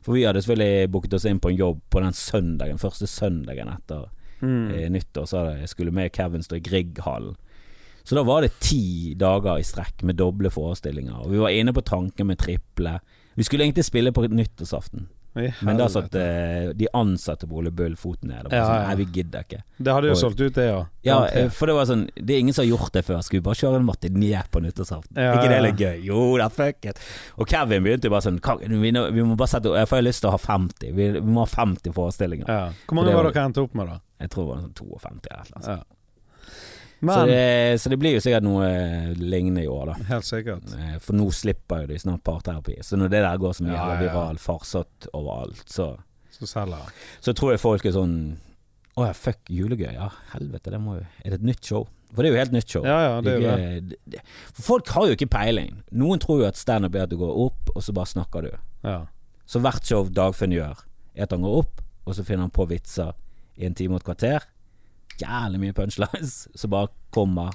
for vi hadde selvfølgelig booket oss inn på en jobb på den søndagen, første søndagen etter mm. eh, nyttår. Så skulle vi med Kevin stå i Grieghallen. Så da var det ti dager i strekk med doble forestillinger. Og vi var inne på tanken med triple. Vi skulle egentlig spille på nyttårsaften, men da satt uh, de ansatte på Ole Bull foten ned. Og Ja, sånn. Nei, vi gidder ikke. Det hadde jo Og- solgt ut, det, ja. Ja, eh, for det var sånn Det er ingen som har gjort det før. Skal vi bare kjøre en matiné på nyttårsaften? Ja, ikke det litt gøy? Jo da, fuck it. Og Kevin begynte jo bare sånn vi, vi må bare sette Jeg får lyst til å ha 50. Vi, vi må ha 50 forestillinger. Hvor mange var var- dere endte opp med, da? Jeg tror det var sånn 52 eller noe. sånt. Så, det, så det blir jo sikkert noe eh, lignende i år, da. Helt sikkert. Eh, For nå slipper jo de snart parterapi. Så når det der går så mye Ja, jævla ja, ja. viral farsott overalt, så, Så selger så tror jeg folk er sånn Å ja, fuck julegøy. Ja, helvete, det må jo Er det et nytt show? For det er jo helt nytt show. Ja, ja, det er jo det. Det- det- For folk har jo ikke peiling. Noen tror jo at standup er at du går opp, og så bare snakker du. Ja. Så hvert show Dagfinn gjør, er at han går opp, og så finner han på vitser i en time og et kvarter. Jævlig mye punchlines som bare kommer.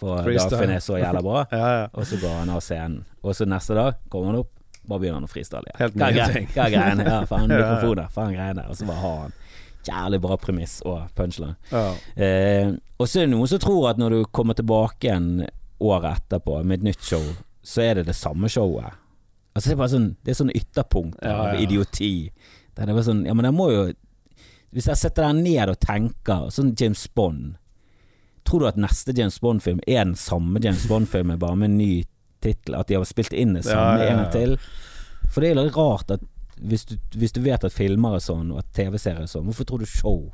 For. Dagfinn er så jævla bra. ja, ja. Og så går han av scenen. Og så neste dag kommer han opp, bare begynner han å freestyle igjen. Helt nye ting. Hva er greiene? Ja, faen, Ja, ja. mikrofoner, faen greiene. Og så bare har han jævlig bra premiss og punchline. ja. Eh, og så er det noen som tror at når du kommer tilbake igjen året etterpå med et nytt show, så er det det samme showet. Altså Det er bare sånn Det er sånn ytterpunkt av ja. idioti. Der det er bare sånn Ja, men det må jo Hvis jeg setter deg ned og tenker, sånn James Bond Tror du at neste James Bond-film er den samme James Bond-filmen, bare med en ny tittel? At de har spilt inn det samme ja, ja. en gang til? For det er jo litt rart at hvis du, hvis du vet at filmer er sånn, og at TV-serier er sånn, hvorfor tror du show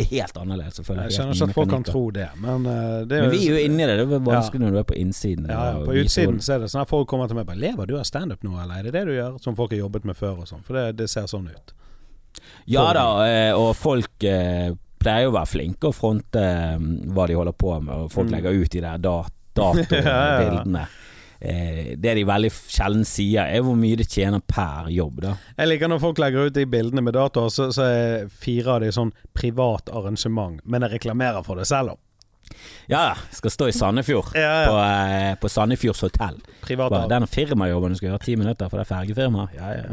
er helt annerledes? selvfølgelig? Jeg kjenner skjønner ikke at folk kan tro det, men uh, det er Men vi er jo inni det. Det er vanskelig når du er på innsiden. Ja, ja, på utsiden så er det sånn at folk kommer til meg og bare 'Lever du av standup nå, eller er det det du gjør?' Som folk har jobbet med før og sånn. For det, det ser sånn ut. Ja da, eh, og folk eh, pleier jo å være flinke og fronte eh, hva de holder på med, og folk Mm. legger ut de der dat datobildene. Det de veldig sjelden sier, er hvor mye de tjener per jobb, da. Jeg liker når folk legger ut de bildene med datoer, så, så er fire av de sånn privat arrangement, men jeg reklamerer for det selv om. Ja, skal stå i Sandefjord. Ja, På, eh, på Sandefjords hotell. Privat Den firmajobben du skal gjøre ti minutter for det er fergefirma. Ja, ja.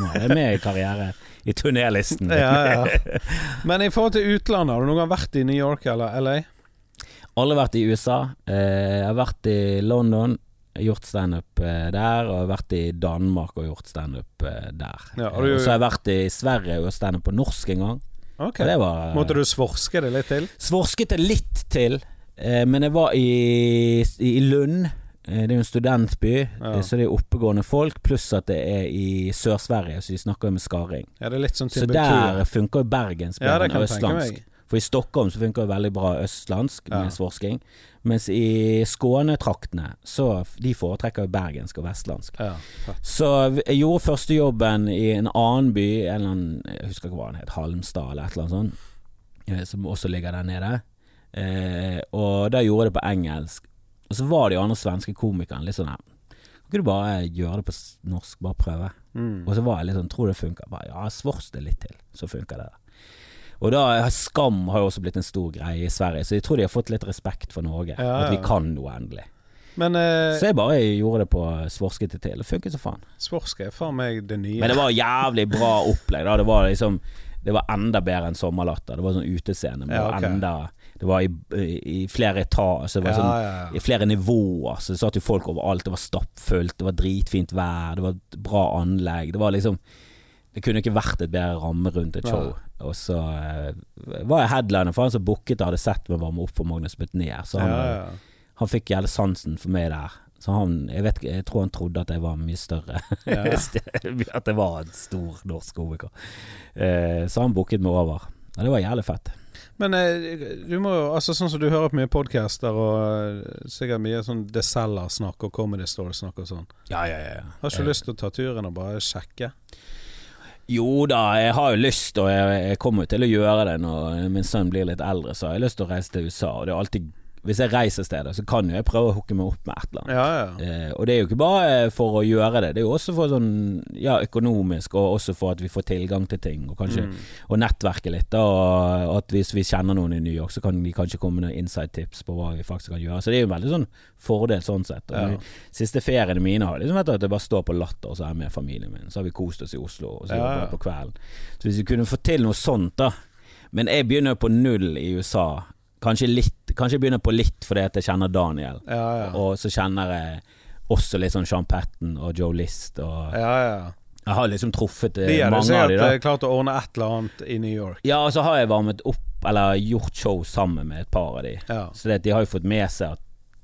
Nå er jeg med i karriere i turnélisten. ja, ja. Men i forhold til utlandet, har du noen gang vært i New York eller LA? Aldri vært i USA. Eh, jeg har vært i London, gjort standup eh, der. Og jeg har vært i Danmark og gjort standup eh, der. Ja, har og så har jeg vært i Sverige og standup på norsk en gang. Ok. Det var Måtte du svorske det litt til? Svorsket det litt til, eh, men jeg var i, i Lund. Eh, Det er jo en studentby, Ja. eh, så det er oppegående folk. Pluss at det er i Sør-Sverige, så de snakker jo med skaring. Ja, sånn Så der funker jo bergensk tenke østlandsk. For i Stockholm så funker det veldig bra østlandsk Ja. med svorsking. Mens i Skånetraktene så de foretrekker jo bergensk og vestlandsk. Ja. Så jeg gjorde første jobben i en annen by, en eller annen, jeg husker ikke hva den het, Halmstad eller et eller annet sånt, eh, som også ligger der nede. Eh, og da gjorde jeg det på engelsk. Og så var de andre svenske komikerne litt sånn her Kan ikke du bare gjøre det på norsk, bare prøve? Mm. Og så var jeg litt sånn, tror det funker. Bare, ja, svors det litt til, så funker det. Og da Skam har jo også blitt en stor greie i Sverige, så jeg tror de har fått litt respekt for Norge. Ja, At vi kan noe endelig. Men eh, Så jeg bare gjorde det på svorskete til. Det funket så faen. Svorske er faen meg det nye. Men det var jævlig bra opplegg. Da. Det var liksom Det var enda bedre enn Sommerlatter. Det var sånn utescene. Det Ja, var enda Det var i, i flere etasjer. Det var ja, sånn ja, i flere nivåer. Så det satt jo folk overalt. Det var stappfullt, det var dritfint vær, det var et bra anlegg. Det var liksom Det kunne ikke vært et bedre ramme rundt et show. Og så uh, var jeg headliner for han som booket og hadde sett meg varme opp for Magnus Betnér. Så han, ja, ja. han fikk jævlig sansen for meg der. Så han jeg, vet, jeg tror han trodde at jeg var mye større. Ja. at jeg var en stor norsk komiker. Uh, så han booket meg over. Ja, det var jævlig fett. Men eh, du må jo Altså sånn som du hører på mye podcaster og eh, sikkert mye sånn The Cellar-snakk og Comedy Store-snakk og sånn. Ja, ja, ja. Har ikke lyst til å ta turen og bare sjekke? Jo da, jeg har jo lyst, og jeg, jeg kommer til å gjøre det når min sønn blir litt eldre, så har jeg lyst til å reise til USA. Og det er alltid Hvis jeg reiser steder, så kan jo jeg prøve å hooke meg opp med et eller annet. Ja, ja. Eh, og det er jo ikke bare for å gjøre det, det er jo også for sånn ja, økonomisk, og også for at vi får tilgang til ting, og kanskje Mm. og nettverke litt. Da, og at hvis vi kjenner noen i New York, så kan de kanskje komme med noen inside-tips på hva vi faktisk kan gjøre. Så det er jo en veldig sånn fordel sånn sett. Og Ja. siste feriene mine har liksom vært at jeg bare står på Latter, og så er jeg med familien min. Så har vi kost oss i Oslo, og så jobber jeg på kvelden. Så hvis vi kunne få til noe sånt, da. Men jeg begynner på null i USA. Kanskje litt Kanskje jeg begynner på litt fordi at jeg kjenner Daniel. Ja, ja. Og så kjenner jeg også litt sånn Sean Patten og Joe List og ja, ja. Jeg har liksom truffet eh, De er, mange av de da. klart å ordne et eller annet i New York. Ja, og så har jeg varmet opp, eller gjort show sammen med et par av de. Ja. Så det, de har jo fått med seg at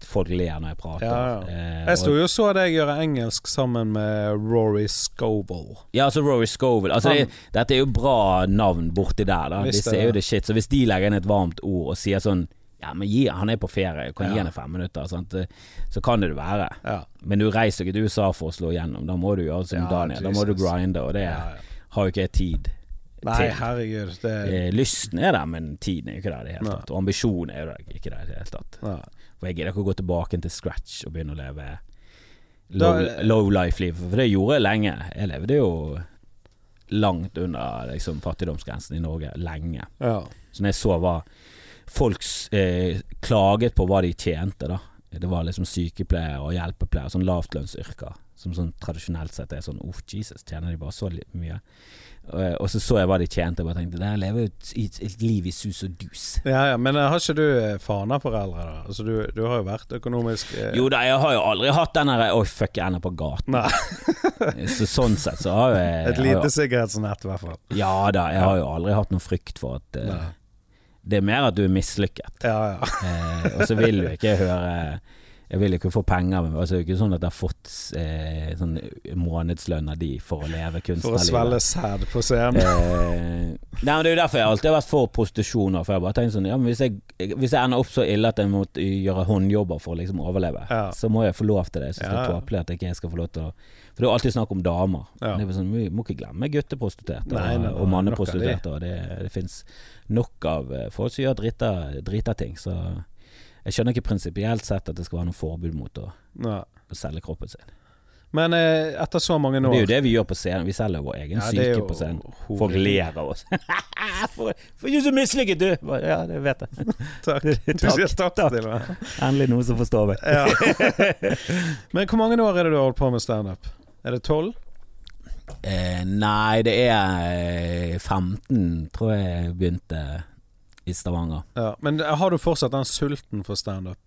folk ler når jeg prater. Ja, ja. Eh, Jeg sto jo og så deg gjøre engelsk sammen med Rory Scoble. ja, altså Rory Scovel. Altså, det, dette er jo bra navn borti der, da. Disse er jo det. shit. Så hvis de legger inn et varmt ord og sier sånn Ja, men gi, han er på ferie, kan gi henne fem minutter, sant? eh, så kan det det være. Ja. Men du reiser ikke til USA for å slå igjennom. Da må du gjøre som Ja, Daniel. Da må du grinde, og det Ja, ja. har jo ikke jeg tid Nei, til. herregud. Det Eh, Lysten er der, men tiden er jo ikke der i det hele tatt. Og ambisjonen er jo ikke der i det hele tatt. For jeg gidder ikke å gå tilbake til scratch og begynne å leve low, low life-liv. For det gjorde jeg lenge. Jeg levde jo langt under liksom, fattigdomsgrensen i Norge lenge. Ja. Så når jeg så hva folk eh, klaget på hva de tjente, da. Det var liksom sykepleiere og hjelpepleiere, sånn lavtlønnsyrker. Som sånn tradisjonelt sett er sånn Uff, Jesus, tjener de bare så mye? Og, og så så jeg hva de tjente, og bare tenkte Der lever jo et, et, liv i sus og dus. ja, ja. Men eh, har ikke du eh, Fana-foreldre, da? Altså, du, du har jo vært økonomisk eh, Jo da, jeg har jo aldri hatt den derre Oi, fuck, jeg ender på gaten. Så sånn sett så har jo jeg Et lite sikkerhetsnett, i hvert fall. Ja da, jeg har jo aldri hatt noen frykt for at eh, Det er mer at du er mislykket. Ja, ja. Eh, og så vil du ikke høre Jeg vil ikke få penger men altså, Det er ikke sånn at jeg har fått eh, sånn månedslønn av de for å leve kunstnerlivet. For å svelle sæd på scenen. Eh, nei, men Det er jo derfor jeg alltid har vært for prostitusjon. For jeg bare tenkt sånn ja, men hvis, jeg, hvis jeg ender opp så ille at jeg må gjøre håndjobber for å liksom overleve, Ja. så må jeg få lov til det. Jeg syns det er ja. tåpelig at jeg ikke skal få lov til å For det er jo alltid snakk om damer. Ja. Det er sånn, Vi må ikke glemme gutteprostituerte og, og manneprostituerte. det, det fins nok av eh, folk som gjør drita, drita ting. Så jeg skjønner ikke prinsipielt sett at det skal være noe forbud mot å, å selge kroppen sin. Men eh, etter så mange år Det er jo det vi gjør på scenen. Vi selger vår egen Ja, syke på scenen. horribelt. Folk ler av oss. for, for du så mislykket, du! Ja, det vet jeg. Takk. Du sier takk, takk. til meg. Endelig noen som forstår meg. Ja. Men hvor mange år er det du har holdt på med standup? Er det tolv? Eh, nei, det er eh, 15, tror jeg jeg begynte i Stavanger. Ja. Men har du fortsatt den sulten for standup?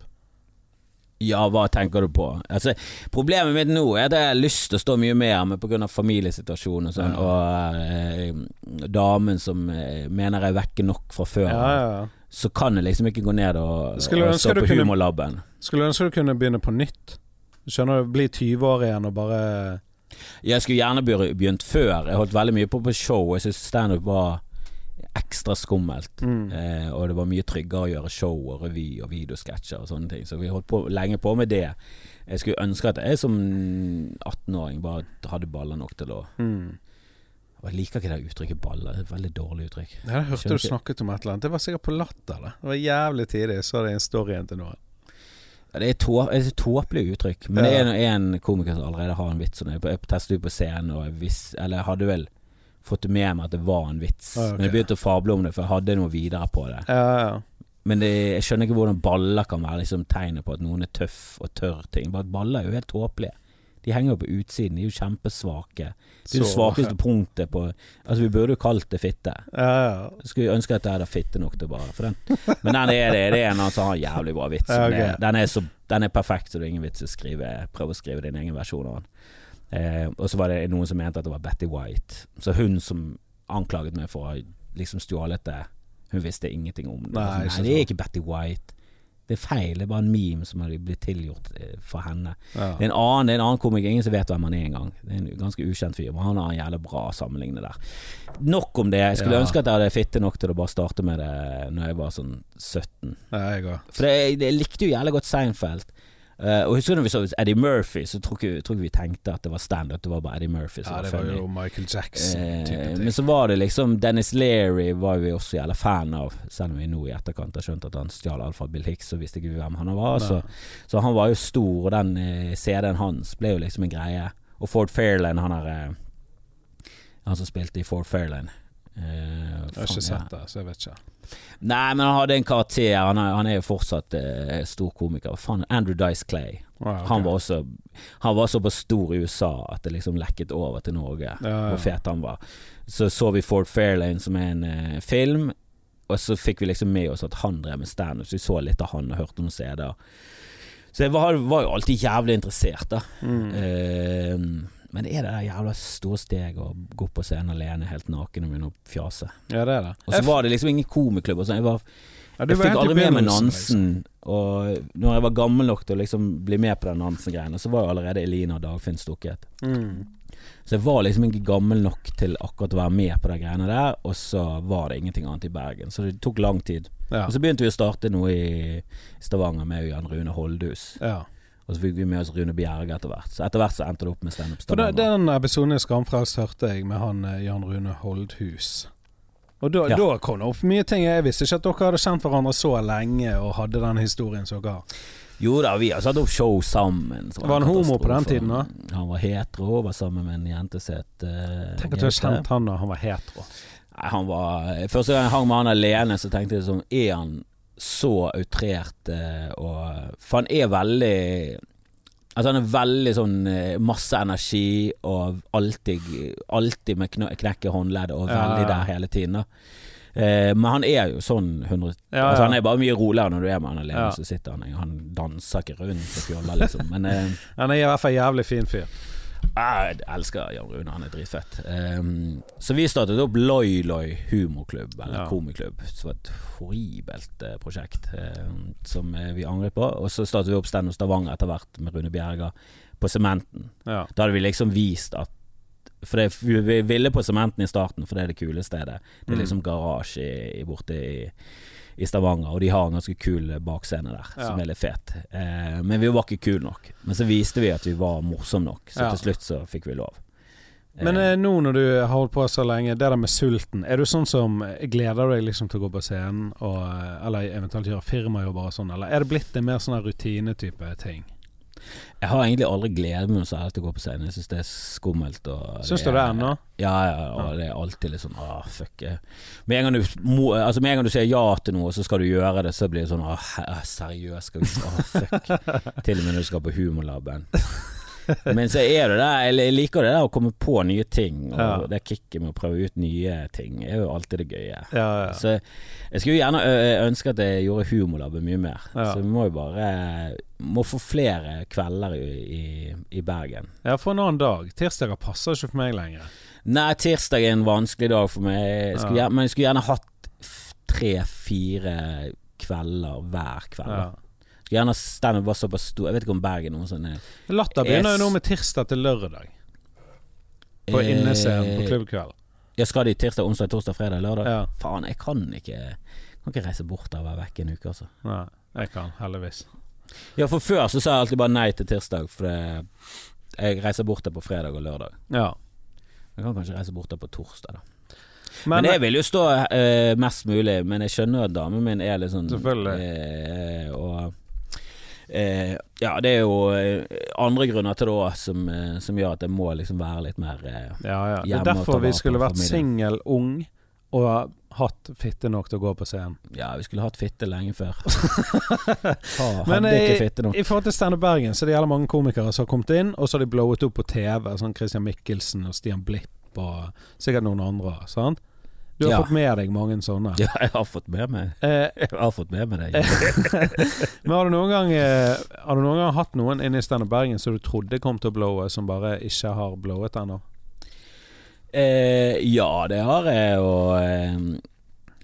Ja, hva tenker du på? Altså, problemet mitt nå er at jeg har lyst til å stå mye mer, men pga. familiesituasjonen og sånn, Ja. og eh, damen som eh, mener jeg er vekke nok fra før, Ja, ja, ja. så kan jeg liksom ikke gå ned og, Skulle og stå på humorlaben. Skulle ønske du kunne begynne på nytt. Skjønner du? Bli 20 år igjen og bare Jeg skulle gjerne begynt før. Jeg holdt veldig mye på på show. Jeg syns standup var ekstra skummelt. mm. Eh, og det var mye tryggere å gjøre show og revy og videosketsjer og sånne ting. Så vi holdt på lenge på med det. Jeg skulle ønske at jeg som 18-åring bare hadde baller nok til å Mm. Og Jeg liker ikke det uttrykket baller. Det er et veldig dårlig uttrykk. Ja, Jeg hørte du snakket om et eller annet. Det var sikkert på Latter. Det Det var jævlig tidlig. Jeg så det i en story til noen. Ja, det er et tåpelig uttrykk. Men Ja. det er en komiker som allerede har en vits. Jeg testet ut på scenen, og jeg visste, eller jeg hadde vel fått det med meg at det var en vits. Ah, okay. Men jeg begynte å fable om det, for jeg hadde noe videre på det. Ja, ja. Men det, jeg skjønner ikke hvordan baller kan være liksom tegnet på at noen er tøff og tørr ting. Bare at baller er jo helt tåpelige. De henger jo på utsiden, de er jo kjempesvake. Det er det svakeste punktet på Altså, vi burde jo kalt det fitte. Ja, ja. Skulle ønske at jeg hadde fitte nok til bare for den. Men den er det. Det er en som har en jævlig bra vits. Ja, ok. Den er- Den, er så, den er perfekt, så det er ingen vits å skrive prøve å skrive din egen versjon av den. Eh, og så var det noen som mente at det var Betty White. Så hun som anklaget meg for å liksom stjålet det, hun visste ingenting om det. Nei, Nei, det er ikke Betty White. Det er feil. Det er bare en meme som har blitt tilgjort eh, for henne. ja. Det er en annen, det er en annen komiker, ingen som vet hvem han er engang. Det er en ganske ukjent fyr, men han har en jævlig bra sammenligne der. Nok om det. Jeg skulle Ja. ønske at jeg hadde fitte nok til å bare starte med det Når jeg var sånn 17. ja, jeg. For det, jeg likte jo jævlig godt Seinfeld. Eh, og husker du når vi så Eddie Murphy, så tror ikke, tror ikke vi tenkte at det var standup, det var bare Eddie Murphy som Ja, var det var jo Michael Jackson. Eh, ting. men så var det liksom Dennis Leary var vi også jævla fan av, selv om vi nå i etterkant har skjønt at han stjal alfa Bill Hicks, så visste ikke vi hvem han var. Så, så han var jo stor, og den uh, CD-en hans ble jo liksom en greie. Og Ford Fairlane, han er eh, Han som spilte i Ford Fairlane. Eh, Jeg har faen, ikke sett det, så jeg vet ikke. Nei, men han hadde en karakter. Han er, han er jo fortsatt eh, stor komiker. Fan, Andrew Dice Clay. Ah, okay. Han var også Han var såpass stor i USA at det liksom lekket over til Norge. Ja, ja. Hvor fet han var. Så så vi Ford Fairlane som er en eh, film, og så fikk vi liksom med oss at han drev med standup, så vi så litt av han og hørte noen CD-er. Så jeg var, var jo alltid jævlig interessert, da. Mm. Men det er det der jævla store steg å gå opp på scenen alene helt naken og begynne å fjase. Ja, det er det. Og så var det liksom ingen komiklubb og sånn. Jeg var Ja, jeg fikk aldri med meg Nansen. Og når jeg var gammel nok til å liksom bli med på den Nansen-greiene, så var jo allerede Elina og Dagfinn stukket. Liksom. Mm. Så jeg var liksom ikke gammel nok til akkurat å være med på de greiene der, og så var det ingenting annet i Bergen. Så det tok lang tid. Ja. Og så begynte vi å starte noe i Stavanger med Jan Rune Holdhus. ja. Og så fikk vi med oss Rune Bjerge etter hvert. Så etter hvert så endte det opp med Standup Stavanger. Den episoden i Skamfrelst hørte jeg med han eh, Jan Rune Holdhus. Og da, Ja. da kom det opp mye ting. Jeg visste ikke at dere hadde kjent hverandre så lenge og hadde den historien som dere har. Jo da, vi har satt opp show sammen. så Var han homo på den tiden da? Han var hetero, og var sammen med en jente som het uh, Tenk at du har kjent han da han var hetero. Nei, han var Første gang jeg hang med han alene, så tenkte jeg sånn Er han så outrert eh, og For han er veldig Altså Han er veldig sånn eh, masse energi og alltid, alltid med kn knekke håndleddet og veldig ja. der hele tiden. da Eh, men han er jo sånn 100 Ja, Altså. Han er bare mye roligere når du er med han alene. Ja. Så sitter han Han danser ikke rundt og fjoller, liksom. Men eh, Han er i hvert fall jævlig fin fyr. Jeg elsker Jan Rune, han er dritfett. Um, så vi startet opp Loi Loi humorklubb, eller Ja. komiklubb. Som var et horribelt uh, prosjekt um, som eh, vi angret på. Og så startet vi opp Stand Stavanger etter hvert med Rune Bjerga på Sementen. Ja. Da hadde vi liksom vist at For det, vi ville på Sementen i starten, for det er det kule stedet. Det er Mm. liksom garasje borte i, i, i Stavanger, og de har en ganske kul bakscene der, som Ja. er litt fet. Eh, men vi var ikke kule nok. Men så viste vi at vi var morsomme nok, så Ja. til slutt så fikk vi lov. Men eh, nå når du har holdt på så lenge, det der med sulten, er du sånn som gleder deg liksom til å gå på scenen, og, eh, eller eventuelt gjøre firmajobber og sånn, eller er det blitt en mer sånn rutinetype ting? Jeg har egentlig aldri gledet meg særlig til å gå på scenen. Jeg syns det er skummelt. Syns du det ennå? Ja, ja, og det er alltid litt sånn ah, fuck. Med en, gang du, må, altså med en gang du sier ja til noe, så skal du gjøre det, så blir det sånn ah, seriøst, skal vi ah, fuck. til og med når du skal på Humorlaben. Men så er det der, jeg liker det der å komme på nye ting, og Ja. det kicket med å prøve ut nye ting er jo alltid det gøye. Ja, ja. Så jeg skulle gjerne ønske at jeg gjorde Humorlaben mye mer. Så vi må jo bare Må få flere kvelder i, i, i Bergen. ja, for en annen dag. Tirsdager passer ikke for meg lenger. Nei, tirsdag er en vanskelig dag for meg. Jeg skulle, men jeg skulle gjerne hatt tre-fire kvelder hver kveld. Skulle gjerne standup var såpass stor Jeg vet ikke om Bergen er noe sånn eh, Latter begynner jo nå med tirsdag til lørdag, på eh, innescenen på klubbkveld. Ja, skal de tirsdag, onsdag, torsdag, fredag, lørdag? Ja. Faen, jeg kan ikke Kan ikke reise bort og være vekk en uke, altså. Nei, jeg kan, heldigvis. Ja, for før så sa jeg alltid bare nei til tirsdag, for det, jeg reiser bort der på fredag og lørdag. Ja. Jeg kan kanskje reise bort der på torsdag, da. Men, Men, jeg vil jo stå uh, mest mulig, men jeg skjønner at damen min er litt sånn Selvfølgelig. Uh, og eh, Ja, det er jo eh, andre grunner til det òg som, eh, som gjør at jeg må liksom være litt mer eh, ja, ja. Det er derfor vi skulle vært singel, ung, og hatt fitte nok til å gå på scenen. Ja, vi skulle hatt fitte lenge før. Ha, Men i, i forhold til Standup Bergen, så det gjelder mange komikere som har kommet inn, og så har de blowet opp på TV. Sånn Christian Mikkelsen og Stian Blipp og sikkert noen andre. Sant? Du har Ja. fått med deg mange sånne. Ja, jeg har fått med meg Eh, Jeg har fått med meg det. men har du noen gang eh, Har du noen gang hatt noen inne i Standup Bergen som du trodde kom til å blowe, som bare ikke har blowet ennå? Eh, ja, det har jeg, og eh,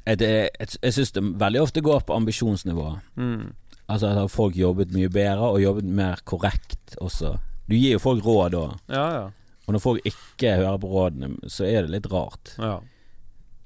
jeg, det- jeg, jeg syns det veldig ofte går på ambisjonsnivå. Mm. Altså at har folk jobbet mye bedre, og jobbet mer korrekt også. Du gir jo folk råd òg, Ja, ja. og når folk ikke hører på rådene, så er det litt rart. ja.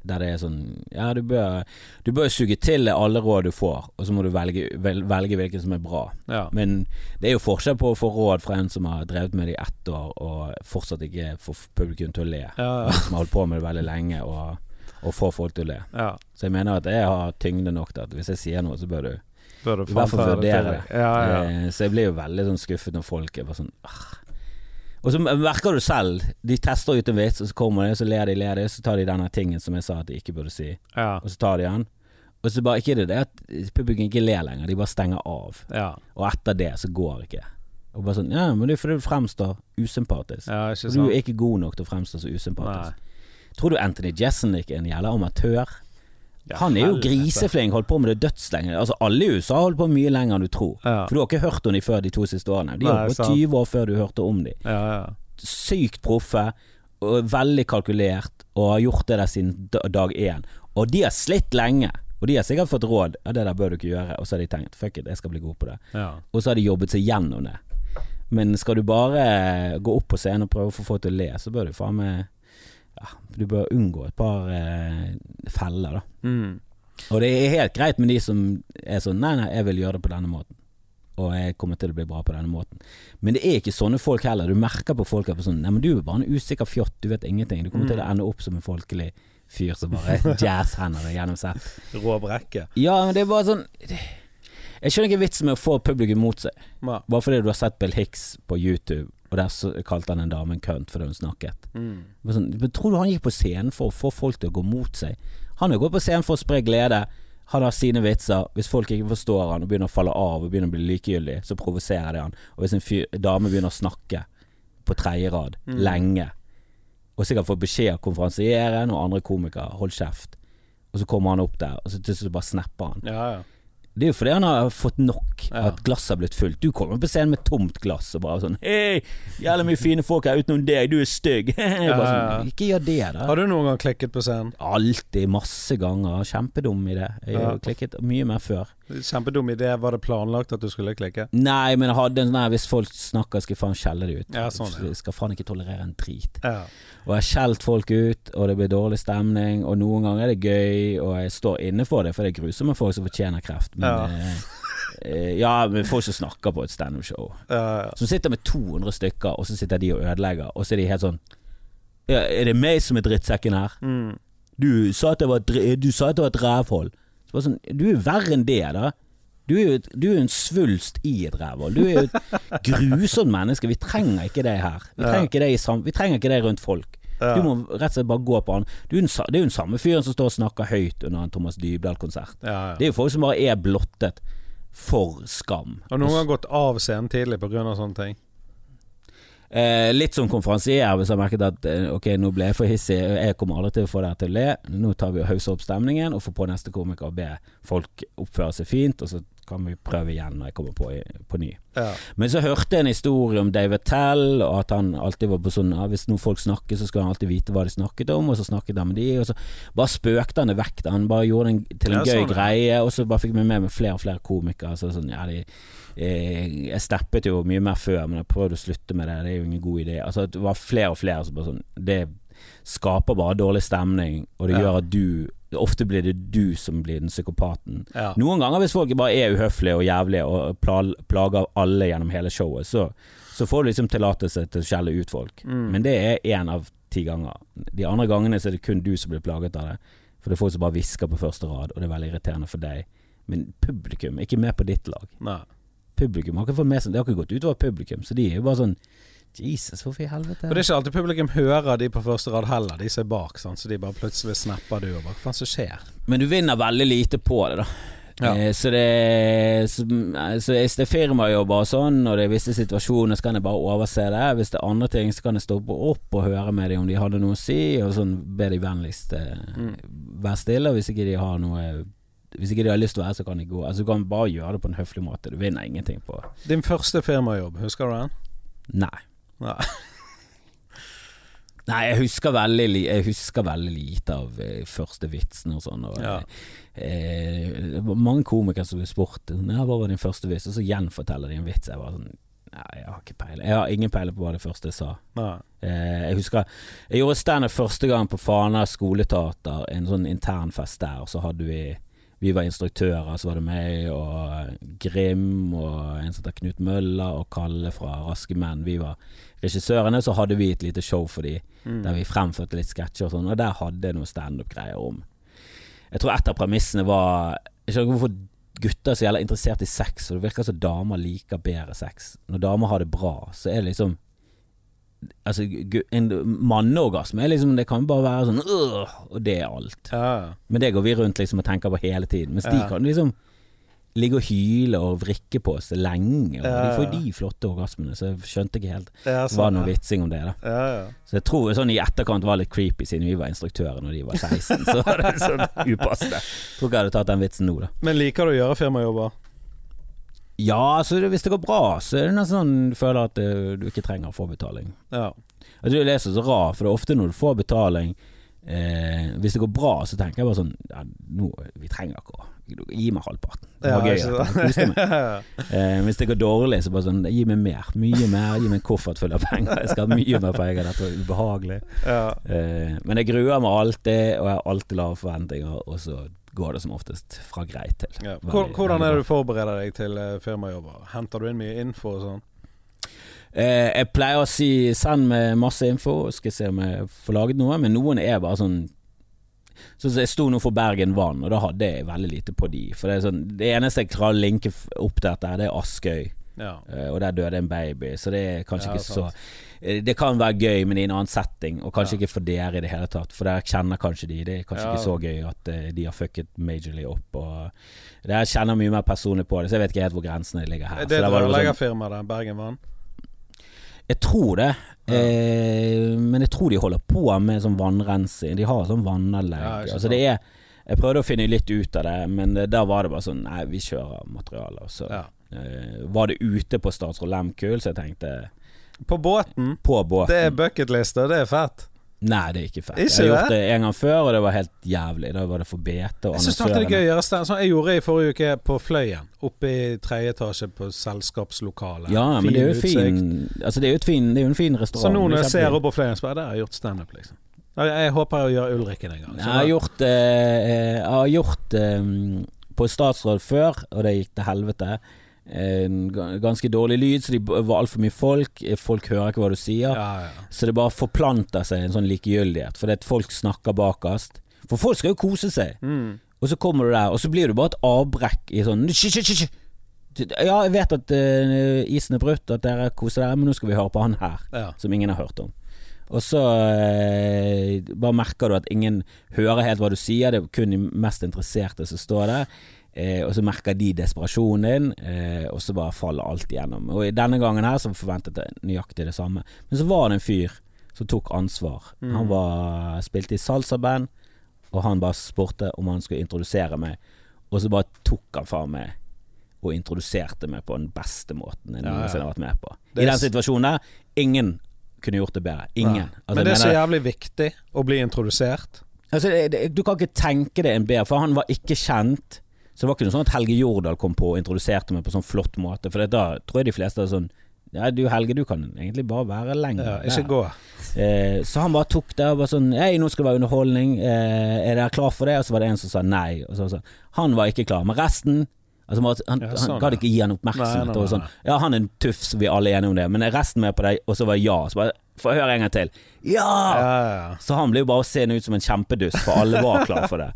Der det er sånn Ja, du bør, du bør suge til alle råd du får, og så må du velge, vel, velge hvilken som er bra. ja. Men det er jo forskjell på å få råd fra en som har drevet med det i ett år, og fortsatt ikke får publikum til å le. Ja, som har holdt på med det veldig lenge, og, og får folk til å le. ja. Så jeg mener at jeg har tyngde nok til at hvis jeg sier noe, så bør du Bør du I hvert fall vurdere det. Ja, ja. Eh, Så jeg blir jo veldig sånn skuffet når folk er bare sånn ah. Og så merker du selv, de tester ut en vits, og så kommer de, så ler de, ler de, så tar de denne tingen som jeg sa at de ikke burde si, ja. og så tar de den. Og så bare ikke det det at publikum ikke ler lenger, de bare stenger av. ja. Og etter det så går ikke. Og bare sånn Ja, men det er fordi du fremstår usympatisk. ja ikke sant. du er ikke god nok til å fremstå så Nei. usympatisk. Tror du Anthony Jeselnik er en jævla amatør? Ja, Han er jo griseflink, holdt på med det dødslenge. Altså Alle i USA har holdt på mye lenger enn du tror. Ja. For du har ikke hørt om dem før de to siste årene. De holdt på 20 år før du hørte om dem. Ja, ja. Sykt proffe, og veldig kalkulert, og har gjort det der siden dag én. Og de har slitt lenge. Og de har sikkert fått råd Ja, det der bør du ikke gjøre. Og så har de tenkt fuck it, jeg skal bli god på det. Og så har de jobbet seg gjennom det. Men skal du bare gå opp på scenen og prøve å få folk til å le, så bør du faen meg ja, Du bør unngå et par eh, feller, da. Mm. Og det er helt greit med de som er sånn Nei, nei, jeg vil gjøre det på denne måten. Og jeg kommer til å bli bra på denne måten. Men det er ikke sånne folk heller. Du merker på folk at sånn Nei, men du er bare en usikker fjott, du vet ingenting. Du kommer til å ende opp som en folkelig fyr som bare jazzhender deg gjennom sett. Rå brekke. Ja, men det er bare sånn Jeg skjønner ikke vitsen med å få publikum mot seg. Bare fordi du har sett Bill Hicks på YouTube, og der kalte han en dame en kønt fordi hun snakket. Mm. Men Sånn, men tror du han gikk på scenen for å få folk til å gå mot seg? Han har gått på scenen for å spre glede. Han har sine vitser. Hvis folk ikke forstår han og begynner å falle av og begynner å bli likegyldig, så provoserer det han. Og hvis en fyr, dame begynner å snakke på tredje rad Mm. lenge, og sikkert får beskjed av konferansieren og andre komikere 'hold kjeft', og så kommer han opp der, og så til slutt bare snapper han. Ja, ja. Det er jo fordi han har fått nok. Ja. At glasset har blitt fullt. Du kommer på scenen med tomt glass og bare sånn Hei, jævlig mye fine folk her utenom deg, du er stygg. sånn, ikke gjør det, da. Har du noen gang klikket på scenen? Alltid, masse ganger. Kjempedum i det. Jeg har klikket mye mer før. Kjempedum idé. Var det planlagt at du skulle klikke? Nei, men jeg hadde en sånn Hvis folk snakker, skal jeg faen skjelle det ut. Ja, sånn, ja. Skal faen ikke tolerere en drit. Ja. Og jeg har skjelt folk ut, og det blir dårlig stemning, og noen ganger er det gøy, og jeg står inne for det, for det er grusomme folk som fortjener kreft. Men Ja. eh, eh, ja, men folk som snakker på et standup-show. Som sitter med 200 stykker, og så sitter de og ødelegger, og så er de helt sånn Er det meg som er drittsekken her? Mm. Du sa at det var, et at det var sånn, du er verre enn det, da. Du er jo et- du er en svulst i et rævhull. Du er jo et grusomt menneske. Vi trenger ikke det her. Vi trenger ikke det, i sam vi trenger ikke deg rundt folk. Ja. Du må rett og slett bare gå på han. Du det er jo den samme fyren som står og snakker høyt under en Thomas Dybdahl-konsert. Ja, ja. Det er jo folk som bare er blottet for skam. Har noen gang gått av scenen tidlig pga. sånne ting? Eh, litt som konferansier, hvis jeg merket at eh, ok, nå ble jeg for hissig, jeg kommer aldri til å få dere til å le. Nå tar vi og hauser opp stemningen og får på neste komiker og be folk oppføre seg fint, og så kan vi prøve igjen når jeg kommer på, på ny. Ja. Men så hørte jeg en historie om David Tell, og at han alltid var på sånn ja, Hvis noen folk snakket, så skulle han alltid vite hva de snakket om, og så snakket han med de, og så bare spøkte han det vekk. Han bare gjorde det til en Ja, gøy sånn, greie, og så bare fikk vi med meg flere og flere komikere. Så sånn, ja, de, jeg steppet jo mye mer før, men jeg prøvde å slutte med det. Det er jo ingen god idé. Altså Det var flere og flere som bare sånn Det skaper bare dårlig stemning, og det Ja. gjør at du Ofte blir det du som blir den psykopaten. Ja. Noen ganger hvis folk bare er uhøflige og jævlige og pla- plager alle gjennom hele showet, så, så får du liksom tillatelse til å skjelle ut folk. Mm. Men det er én av ti ganger. De andre gangene så er det kun du som blir plaget av det. For det er folk som bare hvisker på første rad, og det er veldig irriterende for deg. Men publikum er ikke med på ditt lag. Nei. Publikum har ikke fått med seg Det har ikke gått utover publikum, så de er jo bare sånn Jesus, hvorfor i helvete? Og det er ikke alltid publikum hører de på første rad heller, de som er bak. Sånn, Så de bare plutselig snapper du over. Hva faen som skjer? Men du vinner veldig lite på det, da. Ja. Eh, Så det så, så Hvis det er firmajobber og sånn, og det er visse situasjoner, så kan jeg bare overse det. Hvis det er andre ting, så kan jeg stoppe opp og høre med dem om de hadde noe å si, og sånn be de vennligst eh, Mm. være stille. Og hvis ikke de har noe Hvis ikke de har lyst til å være, så kan de gå. Altså Du kan bare gjøre det på en høflig måte. Du vinner ingenting på Din første firmajobb, husker du den? Nei. Nei. Nei, jeg husker veldig, jeg husker veldig lite av eh, første vitsen og sånn. Ja. eh, mange komikere som blir spurt hva var din første vits, og så gjenforteller de en vits. Jeg var sånn Nei, jeg har ikke peiling. Jeg har ingen peiling på hva det første jeg sa. Eh, jeg husker Jeg gjorde standup første gang på Fana skoleteater, en sånn internfest der. og Så hadde vi Vi var instruktører, så var det meg og Grim og en som heter Knut Møller og Kalle fra Raske menn. Vi var regissørene, så hadde vi et lite show for de Mm. der vi fremførte litt sketsjer og sånn, og der hadde jeg noe standup-greier om Jeg tror et av premissene var Jeg skjønner ikke hvorfor gutter er så jævla interessert i sex, og det virker som damer liker bedre sex. Når damer har det bra, så er det liksom Altså, en manneorgasme liksom Det kan bare være sånn øh, og det er alt. Ja. Men det går vi rundt liksom og tenker på hele tiden. Mens de kan liksom ligge og hyle og vrikke på seg lenge, og Ja, de får de flotte orgasmene, så jeg skjønte ikke helt Ja, Det var noe ja. vitsing om det, da. Ja, ja. Så jeg tror sånn i etterkant var litt creepy, siden vi var instruktører når de var 16. Så var det sånn upassende. Tror ikke jeg hadde tatt den vitsen nå, da. Men liker du å gjøre firmajobber? Ja, altså hvis det går bra, så er det nesten sånn du føler at eh, du ikke trenger å få betaling. Ja. Tror det er så rart, for det er ofte når du får betaling eh, Hvis det går bra, så tenker jeg bare sånn ja, nå, Vi trenger ikke å Gi meg halvparten. Det var Ja, gøy. koste meg. Eh, hvis det går dårlig, så bare sånn Gi meg mer. Mye mer. Gi meg en koffert full av penger. Jeg skal ha mye mer penger. Dette er ubehagelig. ja. Eh, men jeg gruer meg alltid, og jeg har alltid lave forventninger, og så går det som oftest fra greit til. Ja. Veldig- Hvordan veldig er det du forbereder deg til eh, firmajobber? Henter du inn mye info og sånn? Eh, jeg pleier å si send meg masse info, skal se om jeg får laget noe, men noen er bare sånn Sånn Jeg sto nå for Bergen Vann, og da hadde jeg veldig lite på de. For Det er sånn Det eneste jeg klarer å linke opp til dette, det er Askøy. Ja. Eh, og der døde en baby, så det er kanskje Ja, ikke så sant. Det kan være gøy, men i en annen setting, og kanskje Ja. ikke for dere i det hele tatt. For dere kjenner kanskje de. Det er kanskje Ja. ikke så gøy at eh, de har fucket majorly opp. Og Dere kjenner mye mer personlig på det, så jeg vet ikke helt hvor grensene ligger her. Er det er det sånn- rørleggerfirmaet der, Bergen Vann? jeg tror det, Ja. eh, men jeg tror de holder på med sånn vannrensing. De har sånn vannanlegg. Ja, altså det er Jeg prøvde å finne litt ut av det, men eh, der var det bare sånn Nei, vi kjører materiale. Og så Ja. eh, var det ute på Statsråd Lehmkuhl, så jeg tenkte På båten. På båten. Det er bucketlista, det er fett. Nei, det er ikke fett. Ikke jeg har gjort det? det en gang før, og det var helt jævlig. Da var det for bete og Jeg syns det er gøy å gjøre stand. Sånn jeg gjorde i forrige uke på Fløyen. Oppe i tredje etasje på selskapslokalet. Ja, men det er jo fin Altså, det er jo, et fin, det er jo en fin restaurant. Så nå når jeg ser opp på Fløyen, så bare Der har jeg gjort standup, liksom. Jeg, jeg håper jeg gjør Ulrikken en gang. Så Jeg har gjort, eh, jeg har gjort eh, på statsråd før, og det gikk til helvete. En ganske dårlig lyd, så det var altfor mye folk. Eh, Folk hører ikke hva du sier. ja, ja. Så det bare forplanter seg en sånn likegyldighet, fordi at folk snakker bakerst. For folk skal jo kose seg. Mm. Og så kommer du der, og så blir du bare et avbrekk i sånn! Ja, jeg vet at uh, isen er brutt, at dere koser dere, men nå skal vi høre på han her, ja. som ingen har hørt om. Og så uh, bare merker du at ingen hører helt hva du sier, det er kun de mest interesserte som står der. Eh, og så merker de desperasjonen din, eh, og så bare faller alt igjennom. Og denne gangen her så forventet jeg nøyaktig det samme. Men så var det en fyr som tok ansvar. Mm. Han var, spilte i salsaband, og han bare spurte om han skulle introdusere meg. Og så bare tok han faen meg og introduserte meg på den beste måten jeg Ja, ja. har vært med på. I den situasjonen der, ingen kunne gjort det bedre. Ingen. Altså, Men det er så jævlig viktig å bli introdusert. Altså, det, det, du kan ikke tenke det en bedre, for han var ikke kjent. Så det var ikke noe sånn at Helge Jordal kom på og introduserte meg på sånn flott måte. For da tror jeg de fleste er sånn Ja, du Helge, du kan egentlig bare være lenger. Ja, der». ikke gå. Eh, så han bare tok det og bare sånn Hei, nå skal det være underholdning. Eh, er dere klar for det? Og så var det en som sa nei. Så, så. Han var ikke klar. Men resten Altså, han, Ja, sånn, gadd ikke gi han Nei, oppmerksomhet. nei, og sånn. Ja, han er en tufs, vi er alle enige om det. Men resten med på det? Og så var ja. Så bare Få høre en gang til. Ja! Ja, ja, ja. Så han ble jo bare seende ut som en kjempedust, for alle var klar for det.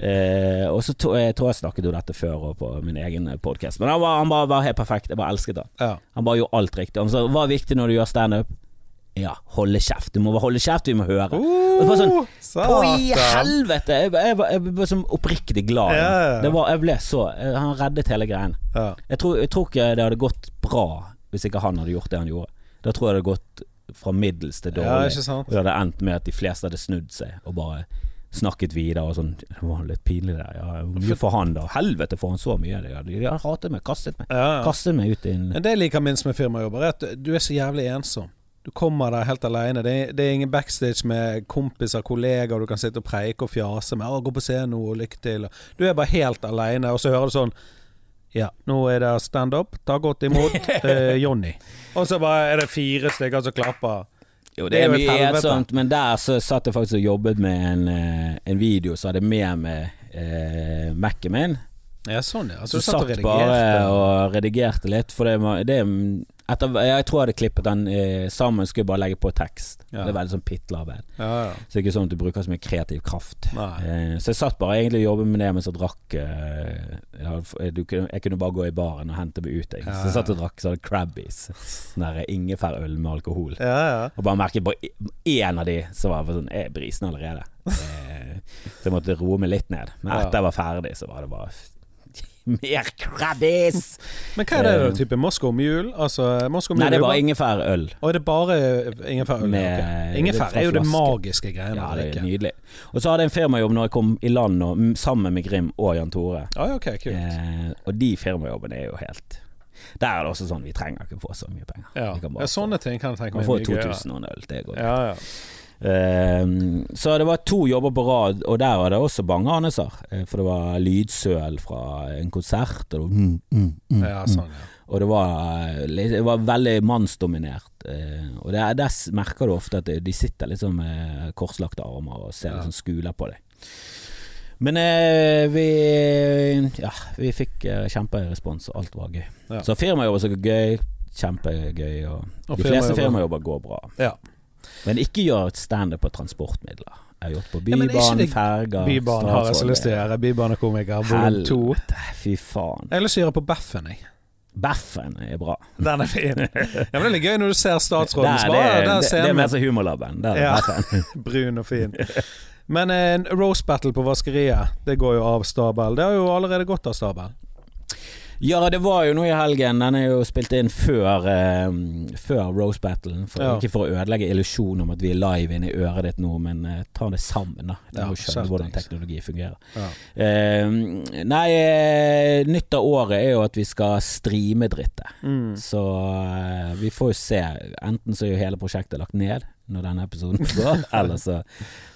Eh, og så to, jeg tror jeg snakket jo dette før og på min egen podkast, men han, var, han bare var helt perfekt. Jeg bare elsket han. Ja. Han bare gjorde alt riktig. Han sa hva er viktig når du gjør standup? Ja, holde kjeft. Du må holde kjeft, vi må høre. Og det var sånn, Uh, Å, i helvete! Jeg, jeg, jeg, jeg ble sånn oppriktig glad. Ja, ja, ja. Det var, jeg ble så eh, Han reddet hele greien. Jeg tror, ikke det hadde gått bra hvis ikke han hadde gjort det han gjorde. Da tror jeg det hadde gått fra middels til ja, dårlig. Og det hadde endt med at de fleste hadde snudd seg og bare snakket videre og sånn Det var litt pinlig der. Ja, mye for han, da? Helvete, får han så mye? Hadde, de hadde hatet meg, kastet meg. Kastet meg ut i en Det jeg liker minst med firmajobber, er at du er så jævlig ensom. Du kommer der helt alene. Det det er ingen backstage med kompiser, kollegaer du kan sitte og preike og fjase med. 'Gå på scenen nå, og lykke til.' Du er bare helt alene, og så hører du sånn Ja, nå er det standup. Ta godt imot eh, Jonny. Og så bare er det fire stykker som klapper. Jo, Det det er mye ensomt, men der så satt jeg faktisk og jobbet med en, eh, en video, så hadde med meg eh, Mac-en min. Ja, sånn, ja. Så du satt og satt bare og redigerte litt, for det, det etter, Jeg tror jeg hadde klippet den eh, sammen, skulle bare legge på tekst. Ja. Det er veldig sånn pitlearbeid. Ja, ja. Så det er ikke sånn at du bruker så mye kreativ kraft. Eh, så jeg satt bare egentlig og jobbet med det mens jeg drakk eh, jeg, du, jeg kunne bare gå i baren og hente meg ut. Jeg. Så jeg satt og drakk sånn Crabbies. Sånn ingefærøl med alkohol. ja, ja. Og bare merket bare én av de så var jeg sånn Jeg er brisen allerede. Eh, så jeg måtte roe meg litt ned. Men etter jeg var ferdig, så var det bare Mer krabbis! Men hva er det? Eh, Type Moscow Mule? Altså, Moscow Nei, det er bare ingefærøl. Og er det bare ingefærøl? Med- okay. Ingefær er jo det magiske greiene Ja, det er nydelig. Og så hadde jeg en firmajobb når jeg kom i land nå, sammen med Grim og Jan Tore. Ja, okay, kult. Eh, og de firmajobbene er jo helt Der er det også sånn vi trenger ikke få så mye penger. Ja. Ja, sånne ting kan jeg tenke Man får 2000 og en øl, det går. Ja, ja. Eh, så det var to jobber på rad, og der var det også bange aneser. Eh, for det var lydsøl fra en konsert, og det var, mm, mm, mm, ja mm. sånn, ja. Og det var, eh, det var veldig mannsdominert. Eh, og det, er- der merker du ofte at de- sitter sitter liksom med korslagte armer og ser Ja. liksom skuler på deg. Men eh, vi Ja, vi fikk eh, kjemperespons, og alt var gøy. Ja. Så firmajobber så gøy. Kjempegøy. Og, Og de fleste firmajobber går bra. Ja. Men ikke gjør standup på transportmidler. Jeg har gjort på er Bybanen, ja, ferger Bybanen har jeg så lyst til å gjøre. Bybanekomiker volum to. Fy faen. Jeg har lyst til å gjøre på Beffen, jeg. Beffen er bra. Den er fin. Ja, men Det er litt gøy når du ser statsråden svare. det, bare det, det, er mer som Humorlaben. Der er Ja. Brun og fin. Men en roast battle på vaskeriet, det går jo av stabel. Det har jo allerede gått av stabel. Ja, det var jo noe i helgen. Den er jo spilt inn før, eh, før Rose Battlen. For, Ja. Ikke for å ødelegge illusjonen om at vi er live inni øret ditt nå, men eh, ta det sammen, da. Du Ja, må skjønne hvordan teknologi fungerer. Ja. Eh, nei, eh, nytt av året er jo at vi skal streame drittet. Mm. Så eh, vi får jo se. Enten så er jo hele prosjektet lagt ned når denne episoden går, eller så,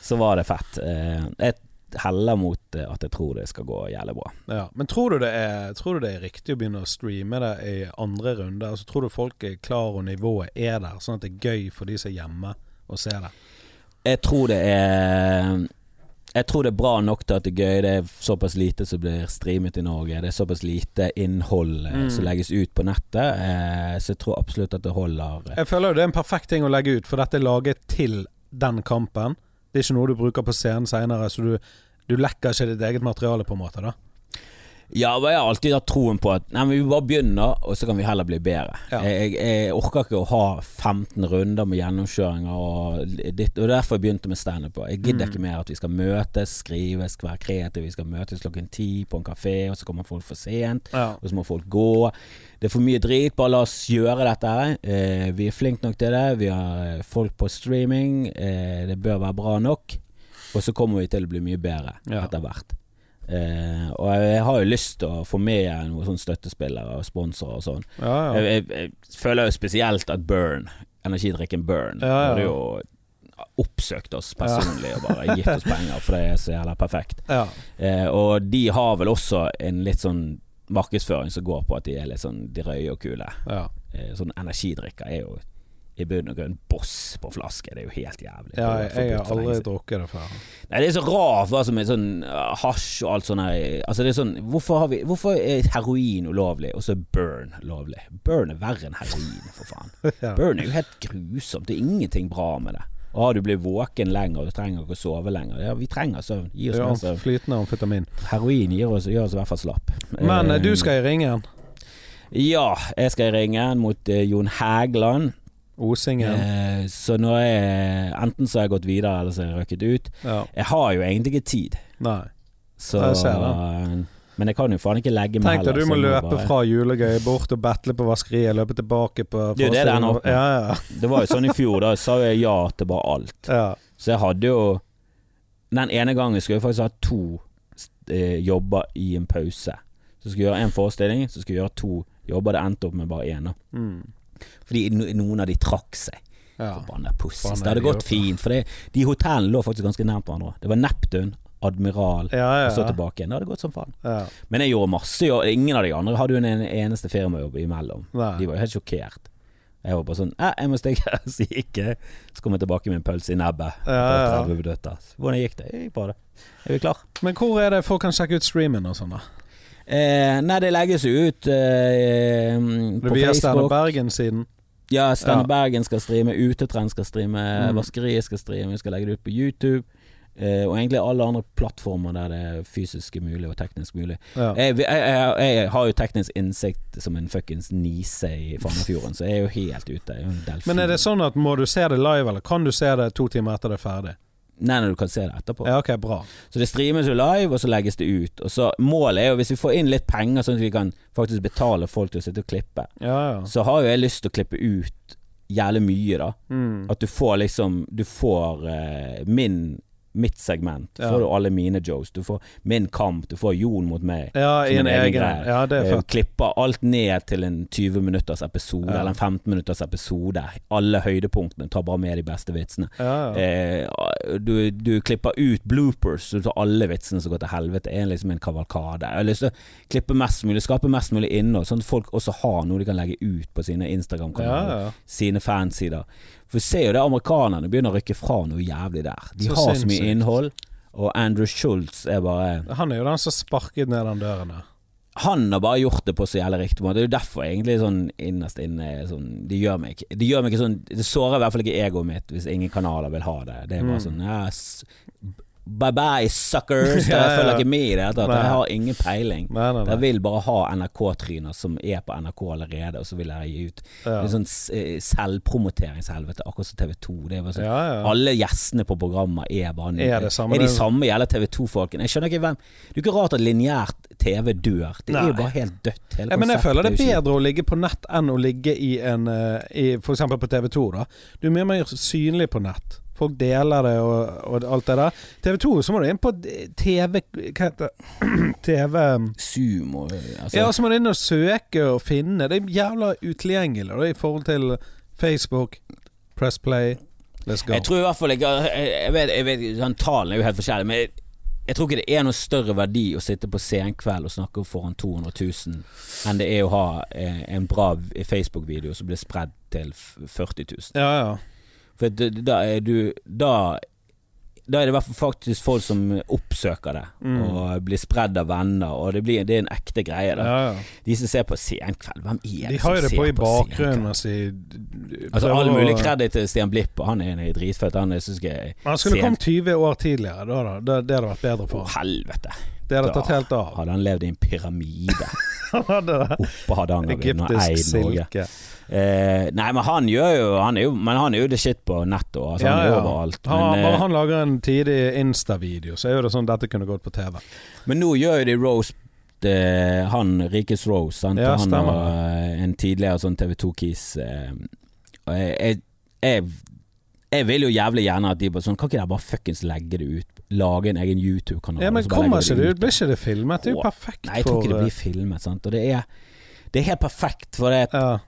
så var det fett. Eh, jeg heller mot eh, at jeg tror det skal gå jævlig bra. Ja. Men tror du, det er, tror du det er riktig å begynne å streame det i andre runde? Altså, tror du folk er klar og nivået er der, sånn at det er gøy for de som er hjemme og ser det? Jeg tror det er Jeg tror det er bra nok til at det er gøy. Det er såpass lite som blir streamet i Norge. Det er såpass lite innhold eh, Mm. som legges ut på nettet. Eh, så jeg tror absolutt at det holder. Jeg føler jo det er en perfekt ting å legge ut, for dette er laget til den kampen. Det er ikke noe du bruker på scenen seinere, så du, du lekker ikke ditt eget materiale, på en måte. da Ja, men jeg har alltid hatt troen på at Nei, men vi bare begynner, og så kan vi heller bli bedre. Ja. Jeg, jeg, orker ikke å ha 15 runder med gjennomkjøringer og ditt, og derfor jeg begynte med standup. Jeg gidder Mm. ikke mer at vi skal møtes, skrives, være kreative. Vi skal møtes klokken ti på en kafé, og så kommer folk for sent. Ja. Og så må folk gå. Det er for mye drit. Bare la oss gjøre dette. Eh, vi er flinke nok til det. Vi har eh, folk på streaming. Eh, det bør være bra nok. Og så kommer vi til å bli mye bedre Ja. etter hvert. Eh, og jeg har jo lyst til å få med noen sånne støttespillere og sponsorer og sånn. Ja, ja. Jeg, jeg, jeg føler jo spesielt at Burn, energidrikken Burn, Ja, ja. hadde jo oppsøkt oss personlig og bare gitt oss penger, for det er så jævla perfekt. Eh, og de har vel også en litt sånn markedsføring som går på at de er litt sånn drøye og kule. ja. Eh, sånn energidrikker er jo i bunn og grunn boss på flaske. Det er jo helt jævlig. ja jeg, jeg har aldri drukket det før. Nei, det er så rart hva som er sånn uh, hasj og alt sånt her Altså det er sånn hvorfor, har vi, hvorfor er heroin ulovlig, og så er burn lovlig? Burn er verre enn heroin, for faen. Ja. Burn er jo helt grusomt. Det er ingenting bra med det. Og du blir våken lenger, du trenger ikke å sove lenger. Ja, vi trenger søvn. Gi oss ja, mer søvn. flytende amfetamin. Heroin gir oss, gjør oss i hvert fall slapp. Men eh, Eh, du skal i ringen. Ja, jeg skal i ringen mot uh, Jon Hægland. Osingen. Eh, så nå er Enten så har jeg gått videre, eller så har jeg røkket ut. Ja. Jeg har jo egentlig ikke tid. Nei. Så, Jeg ser men jeg kan jo faen ikke legge meg Tenk deg du må løpe bare- fra julegøy, bort og battle på vaskeriet, løpe tilbake på Det er jo det det ender opp med. Ja, ja. Det var jo sånn i fjor, da sa jeg ja til bare alt. ja. Så jeg hadde jo Den ene gangen skulle jeg faktisk ha to eh, jobber i en pause. Så skulle jeg gjøre én forestilling, så skulle jeg gjøre to jobber. Det endte opp med bare én. Mm. Fordi noen av de trakk seg. ja. Forbanna pussis. Det hadde gått idioter. fint, for det, de hotellene lå faktisk ganske nært hverandre. Det var Neptun, Admiral Ja, ja, og så tilbake igjen. Det hadde gått som faen. ja. Men jeg gjorde masse. Ingen av de andre hadde jo en eneste firmajobb imellom. Nei. De var jo helt sjokkert. Jeg var bare sånn 'Jeg må stikke', så gikk jeg. Så kom jeg tilbake med en pølse i nebbet. Ja, ja, ja. 30 minutter. Så Hvordan gikk det? Jeg gikk bra, det. Er vi klar? Men hvor er det folk kan sjekke ut streamen og sånn, da? Eh, nei, det legges jo ut eh, Det på Standup Facebook. Bergen-siden. Ja, Steinar Ja. Bergen skal streame, Utetrend skal streame, Mm. Vaskeriet skal streame, vi skal legge det ut på YouTube. Eh, og egentlig alle andre plattformer der det er fysisk mulig og teknisk mulig. Ja. Jeg, jeg, jeg, jeg har jo teknisk innsikt som en fuckings nise i Fannafjorden, så jeg er jo helt ute. Er. Men er det sånn at må du se det live, eller kan du se det to timer etter det er ferdig? Nei, nei, du kan se det etterpå. Ja, ok, bra. Så det streames jo live, og så legges det ut. Og så Målet er jo, hvis vi får inn litt penger, sånn at vi kan faktisk betale folk til å sitte og klippe, Ja, ja. så har jo jeg lyst til å klippe ut jævlig mye, da. Mm. At du får liksom Du får uh, min mitt segment. Ja. Får du alle mine jokes. Du får min kamp. Du får Jon mot meg. Ja, i en en egen greie. Eh, klipper alt ned til en 20 minutters episode, eller en 15 minutters episode. Alle høydepunktene. Tar bare med de beste vitsene. Eh, du, du klipper ut bloopers, du tar alle vitsene som går til helvete. Det er liksom en kavalkade. Jeg har lyst til å klippe mest mulig, skape mest mulig innhold, sånn at folk også har noe de kan legge ut på sine Instagram-kanaler, sine fansider. For vi ser jo det amerikanerne begynner å rykke fra noe jævlig der. De Så har så mye innhold, og Andrew Schultz er bare Han er jo den som sparket ned den døren der. Han har bare gjort det på så jævlig riktig måte. Det er jo derfor egentlig sånn innerst inne sånn, Det gjør meg ikke Det gjør meg ikke sånn Det sårer i hvert fall ikke egoet mitt hvis ingen kanaler vil ha det. Det er bare Mm. sånn ja, Bye bye, suckers! Ja, ja. følger ikke med i det Jeg har ingen peiling. Nei, nei, Dere Jeg vil bare ha NRK-tryner som er på NRK allerede, og så vil dere gi ut Ja. Det er sånn eh, selvpromoteringshelvete, akkurat som TV 2. Det er sånn. Alle gjestene på programmet er bare Er det samme, er de samme gjelder TV 2 folkene. Jeg skjønner ikke hvem Det er jo ikke rart at lineært TV dør. Det er jo bare helt dødt. Hele men jeg føler det er bedre å ligge på nett enn å ligge i en eh, i, For eksempel på TV2, da. Du er mye mer synlig på nett. Folk deler det og, og alt det der. TV2 så må du inn på TV Hva heter det? TV Sumo altså, Ja, så må du inn og søke og finne. Det er jævla utilgjengelig da, i forhold til Facebook, Press Play, Let's Go. Jeg tror i hvert fall ikke Jeg, vet, jeg vet sånn, Tallene er jo helt forskjellige, men jeg, jeg tror ikke det er noe større verdi å sitte på Senkveld og snakke foran 200 000 enn det er å ha eh, en bra Facebook-video som blir spredd til 40 000. Ja, ja. For da er du Da da er det faktisk folk som oppsøker det, Mm. og blir spredd av venner, og det, blir, det er en ekte greie. Ja, ja. De som ser på Senkveld, hvem er det De som har jo det på i bakgrunnen mens de Altså All mulig kreditt til Stian Blipp, og han er dritfett. Han er, synes jeg Han skulle kommet 20 år tidligere, da. da. Det, det hadde vært bedre for ham. helvete. Det hadde tatt helt av. Hadde han levd i en pyramide Han hadde det. oppå Hardangervidda Egyptisk silke. Eh, nei, men han gjør jo Han jo Men han er jo the shit på nettet. og, ja, han er overalt. Han, Men, bare eh, han lager en tidig Insta-video, så er jo det sånn dette kunne gått på TV. men nå gjør jo de Rose eh, han Rikes Rose, sant? Ja, han var eh, en tidligere sånn TV 2-kis. Eh, og jeg, jeg, jeg, jeg vil jo jævlig gjerne at de bare sånn Kan ikke dere bare fuckings legge det ut? Lage en egen YouTube-kanal? Ja, Men kommer ikke det ut? Blir ikke det filmet? Det er jo perfekt perfekt Nei, jeg tror ikke det blir filmet, sant. Og det er, det er helt perfekt, for det, ja.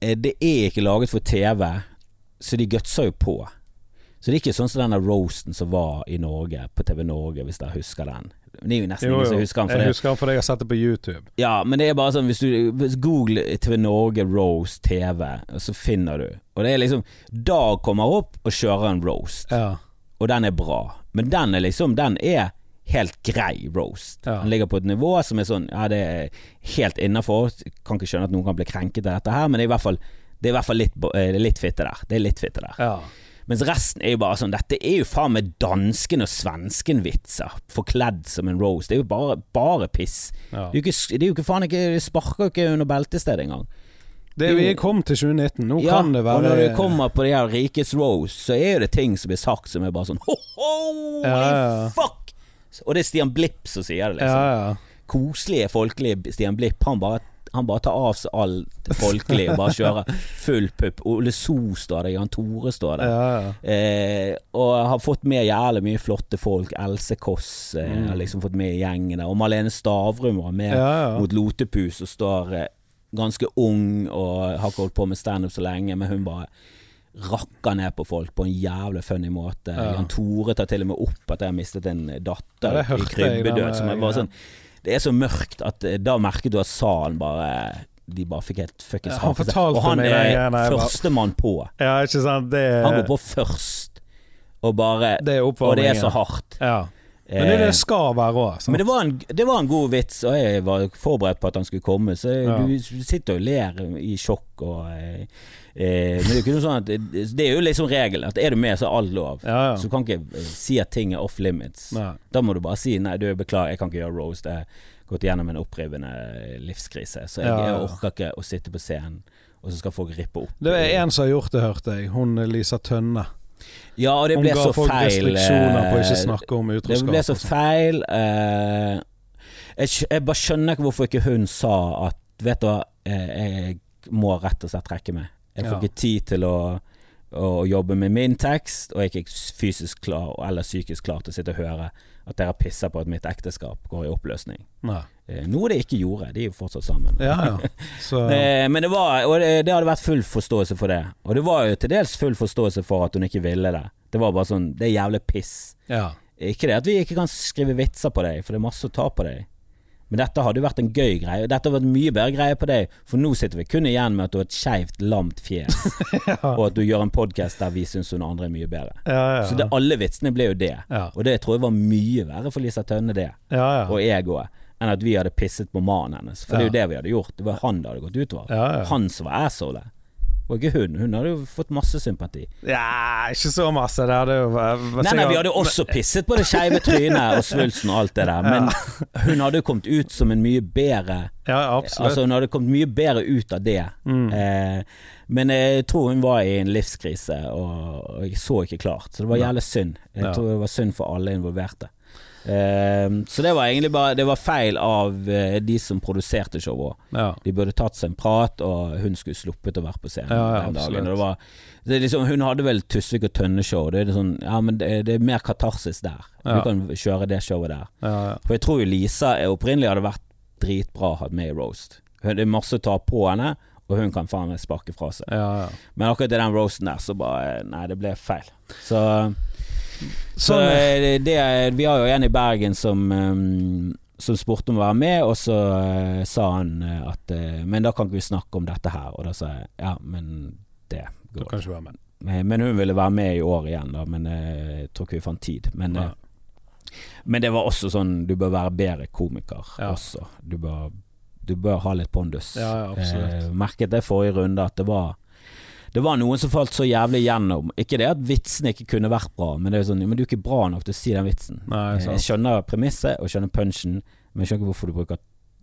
eh, det er ikke laget for TV, så de gutser jo på. Så det er ikke sånn som denne roasten som var i Norge, på TV Norge, hvis dere husker den. Det er jo nesten ingen som husker den. For Jeg det. husker den fordi jeg har sett det på YouTube. Ja, men det er bare sånn Hvis du hvis Google TV Norge roast TV, så finner du Og det er liksom Dag kommer opp og kjører en roast, Ja. Og den er bra. Men den er liksom Den er helt grei roast. Ja. Den ligger på et nivå som er sånn Ja, det er helt innafor. Kan ikke skjønne at noen kan bli krenket av dette her, men det er i hvert fall det er i hvert fall litt, eh, litt fitte der. Det er litt fitte der. ja. Mens resten er jo bare sånn Dette er jo faen meg dansken og svensken-vitser forkledd som en roast. Det er jo bare, bare piss. ja. Det er jo ikke, det er jo ikke faen ikke Det sparker ikke under beltestedet engang. Det, vi kom til 2019. Nå Ja, kan det være og når du kommer på de her Rikets Rose, så er det ting som blir sagt som er bare sånn Holy Ja, fuck! Og det er Stian Blipp som sier det, liksom. Koselige, folkelige Stian Blipp. Han bare han bare tar av seg alt folkelig og bare kjører full pupp. Ole So står der, Jan Tore står der. ja, ja. Eh, og har fått med jævlig mye flotte folk. Else Kåss eh, Mm. har liksom fått med i gjengen der. Og Malene Stavrum var med ja. mot Lotepus og står eh, ganske ung og har ikke holdt på med standup så lenge, men hun bare rakker ned på folk på en jævlig funny måte. Ja. Jan Tore tar til og med opp at jeg har mistet en datter Ja, i krybbedød. Som er bare sånn Det er så mørkt at eh, da merket du at salen bare De bare fikk helt fuckings Ja, han fortalte Og han meg er førstemann på. ja, ikke sant. Det, Han går på først, og bare det er Og det er så hardt. Ja. Men det, er det Eh, skal være òg. men det var, en, det var en god vits, og jeg var forberedt på at han skulle komme. Så Ja. du sitter og ler i sjokk og eh, eh, Men det er jo ikke noe sånn at det, det er jo liksom regelen, at er du med, så er all lov. Ja, ja. Så du kan ikke eh, si at ting er off limits. Nei. Da må du bare si nei, du beklager, jeg kan ikke gjøre roast. Jeg har gått gjennom en opprivende livskrise, så jeg, jeg orker ikke å sitte på scenen, og så skal folk rippe opp. Det er en som har gjort det, hørte jeg. Hun Lisa Tønne. Ja, og det ble så feil. eh, Det ble så sånn. feil. eh, jeg, jeg bare skjønner ikke hvorfor ikke hun sa at Vet du hva, eh, jeg må rett og slett trekke meg. Jeg får Ja. ikke tid til å, å jobbe med min tekst, og jeg er ikke fysisk klar eller psykisk klar til å sitte og høre at dere pisser på at mitt ekteskap går i oppløsning. Nei. Eh, noe de ikke gjorde. De er jo fortsatt sammen. Ja, ja. Eh, Men det var Og det, det hadde vært full forståelse for det. Og det var jo til dels full forståelse for at hun ikke ville det. Det var bare sånn Det er jævlig piss. ja. Ikke det at vi ikke kan skrive vitser på deg, for det er masse å ta på deg. Men dette hadde jo vært en gøy greie. Dette hadde vært en mye bedre greie på deg, for nå sitter vi kun igjen med at du har et skeivt, lamt fjes, og at du gjør en podkast der vi syns hun andre er mye bedre. Ja, ja. Så det, alle vitsene ble jo det. Ja. Og det tror jeg var mye verre for Lisa Tønne, det, ja, ja. og egoet, enn at vi hadde pisset på mannen hennes. For det er jo det vi hadde gjort. Det var han det hadde gått utover. Ja, ja. Han som var assholet. Og ikke hun. Hun hadde jo fått masse sympati. Ja, ikke så masse. Det hadde jo vært Nei, nei, vi hadde også pisset på det skeive trynet og svulsten og alt det der, men hun hadde jo kommet ut som en mye bedre Ja, absolutt. Altså Hun hadde kommet mye bedre ut av det. Mm. Eh, men jeg tror hun var i en livskrise, og, og jeg så ikke klart. Så det var jævlig synd. Jeg Ja. tror det var synd for alle involverte. Eh, så det var egentlig bare Det var feil av eh, de som produserte showet ja. De burde tatt seg en prat, og hun skulle sluppet å være på scenen Ja, ja, den dagen. var, det liksom, hun hadde vel Tusvik og Tønne-show. Det sånn, ja, det, det er mer katarsis der. Du kan kjøre det showet der. Ja, ja. For jeg tror jo Lisa er opprinnelig hadde vært dritbra hatt med i Roast. Det er masse å ta på henne, og hun kan faen meg sparke fra seg. ja, ja. Men akkurat i den roasten der, så bare Nei, det ble feil. Så, så Sånn, eh, det, Vi har jo en i Bergen som um, som spurte om å være med, og så eh, sa han eh, at Men da kan ikke vi snakke om dette her. Og da sa jeg ja, men det Du går. kan ikke være med. Men hun ville være med i år igjen, da, men jeg tror ikke vi fant tid. Men, men det var også sånn Du bør være bedre komiker Ja. også. Du bør, du bør ha litt pondus. Ja, ja, absolutt. Merket det forrige runde at det var det var noen som falt så jævlig gjennom. Ikke det at vitsen ikke kunne vært bra, men det er sånn Men du er ikke bra nok til å si den vitsen. Nei, Eh. Jeg skjønner premisset og skjønner punchen, men jeg skjønner ikke hvorfor du bruker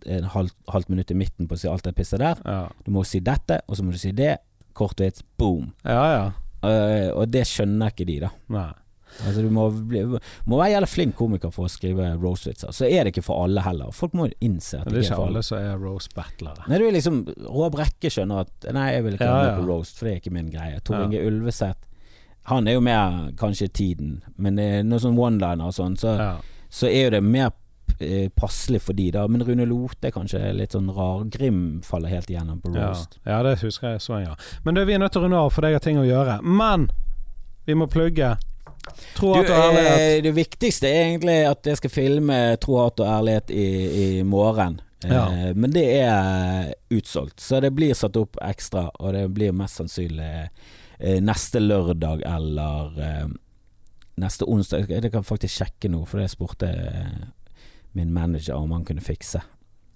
en halvt, halvt minutt i midten på å si alt det pisset der. Ja, Du må si dette, og så må du si det. Kort vits, boom. ja. ja. Uh, og det skjønner ikke de, da. Nei. Altså Du må, bli, må være jævlig flink komiker for å skrive roast-vitser. Så er det ikke for alle heller. Folk må innse at Det det ikke er for alle. alle som er roast battlere. Nei, du er liksom Roar Brekke skjønner at Nei, jeg vil ikke Ja, være med ja. på roast, for det er ikke min greie. Tor Ja. Inge Ulveseth Han er jo mer kanskje tiden, men noe sånn one-liner og sånn, så, Ja. så er jo det mer eh, passelig for de, da. Men Rune Lote er kanskje litt sånn rar. Grim faller helt igjennom på Ja. roast. ja, det husker jeg så, ja. Men du, vi er nødt til å runde av, for jeg har ting å gjøre. Men vi må plugge. Tro hat og ærlighet. det viktigste er egentlig at jeg skal filme Tro, hat og ærlighet i, i morgen. Eh, Ja. Men det er utsolgt, så det blir satt opp ekstra, og det blir mest sannsynlig eh, neste lørdag eller eh, neste onsdag. Det kan faktisk sjekke nå, for det spurte min manager om han kunne fikse.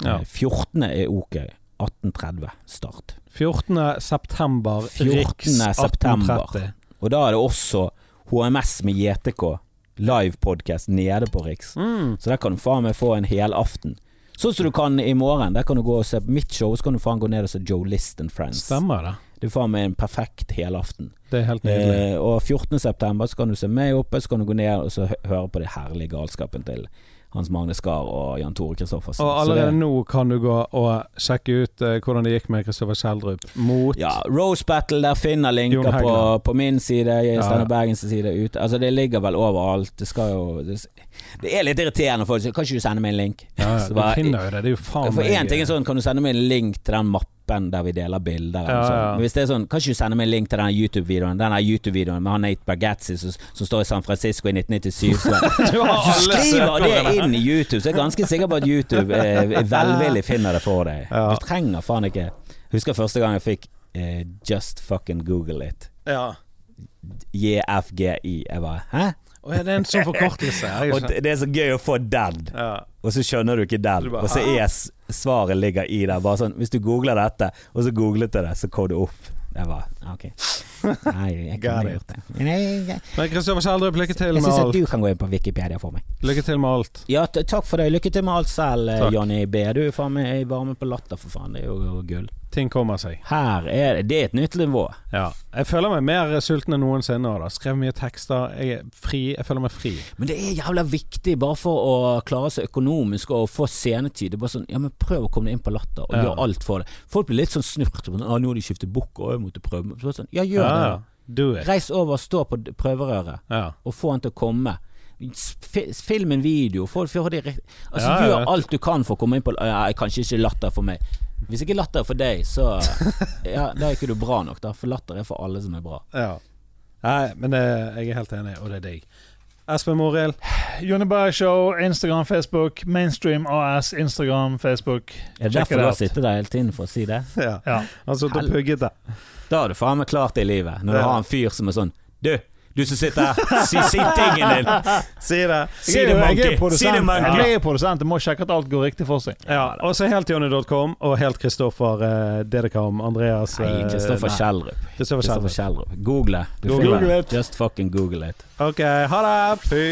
Ja. Eh, 14. er ok. 18.30 start. 14. september, 14. Riks september. 1830. Og da er det også HMS med JTK, live podcast nede på Riks. Mm. Så der kan du faen meg få en helaften. Sånn som du kan i morgen. Der kan du gå og se på mitt show, så kan du faen gå ned og se Joe List and Friends. Stemmer det. Det er faen meg en perfekt helaften. Det er helt nydelig. Eh, og 14. september så kan du se meg oppe, så kan du gå ned og så høre på det herlige galskapen til Hans Magne Skar og Jan Tore Kristoffersen. Og allerede det- nå kan du gå og sjekke ut uh, hvordan det gikk med Kristoffer Schjelderup mot Ja, Rose Battle, der finner linker på, på min side, Steinar ja. Bergens side ute. Altså Det ligger vel overalt. Det skal jo Det, det er litt irriterende folk sier 'Kan ikke du sende meg en link?' Ja, ja, du finner jo det. Det er jo faen For én ting er sånn, kan du sende meg en link til den mappen der vi deler bilder? Ja, sånn. ja. Men hvis det er sånn, kan ikke du sende meg en link til den YouTube-videoen Den YouTube-videoen med han Nate Bergazzi som, som står i San Francisco i 1997? Så, Du alle skriver det inn i YouTube, så jeg er ganske sikker på at YouTube eh, velvillig finner det for deg. Ja. Du trenger faen ikke Husker første gang jeg fikk eh, Just fucking Google it. Ja. JFGI. Jeg bare Hæ? Og er det en sånn forkortelse? Og det det er så gøy å få den. Ja. Og så skjønner du ikke den. Du bare, Og så er svaret ligger i der. Bare sånn, Hvis du googler dette, og så googlet jeg det, så kom det opp. Jeg bare Ok. Nei, jeg kunne gjort det. Nei, jeg, jeg, Men Kristoffer Kjeldrup, lykke til jeg med syns at alt. du kan gå inn på Wikipedia for meg. Lykke til med alt. Ja, takk for det. Lykke til med alt selv, eh, Takk. Jonny B. Du er faen meg varme på latter, for faen. Det er jo gull. Ting kommer seg. Her er det Det er et nytt nivå. Ja. Jeg føler meg mer sulten enn noensinne. da Skrev mye tekster. Jeg er fri. Jeg føler meg fri. Men det er jævla viktig bare for å klare seg økonomisk og få scenetid. Det er bare sånn, ja men Prøv å komme deg inn på Latter og Ja. gjør alt for det. Folk blir litt sånn snurt. Sånn, 'Nå har de skiftet bukk, og jeg måtte prøve.' Så sånn, ja, gjør Ja, det, da. It. Reis over stå på prøverøret Ja. og få han til å komme. Film en video. Få, få det altså, Ja, ja, gjør alt du kan for å komme inn på ja, Kanskje ikke latter for meg. Hvis ikke latter er for deg, så Ja, da er ikke du bra nok, da. For latter er for alle som er bra. ja. Nei, men det, jeg er helt enig, og det er deg. Espen Morild. Jonny Berg Show, Instagram, Facebook. Mainstream AS, Instagram, Facebook. Er det derfor du har sittet der hele tiden for å si det? Ja. Ja. Altså, Hel- pugget det. Da har du faen meg klart det i livet. Når du har en fyr som er sånn Du, Du som sitter her, si, si tingen din! Si det. Si det, monkey! Si det, monkey! Jeg er produsent. Jeg må sjekke at alt går riktig for seg. Ja, og så heltjonny.com og helt Kristoffer eh, Dedekam Andreas Nei, eh, Kristoffer nei, Kjellrup. Kristoffer Kristoffer Kjellrup. Kjellrup. Google. Du Google it. Just fucking Google it. Ok, ha det! Fy.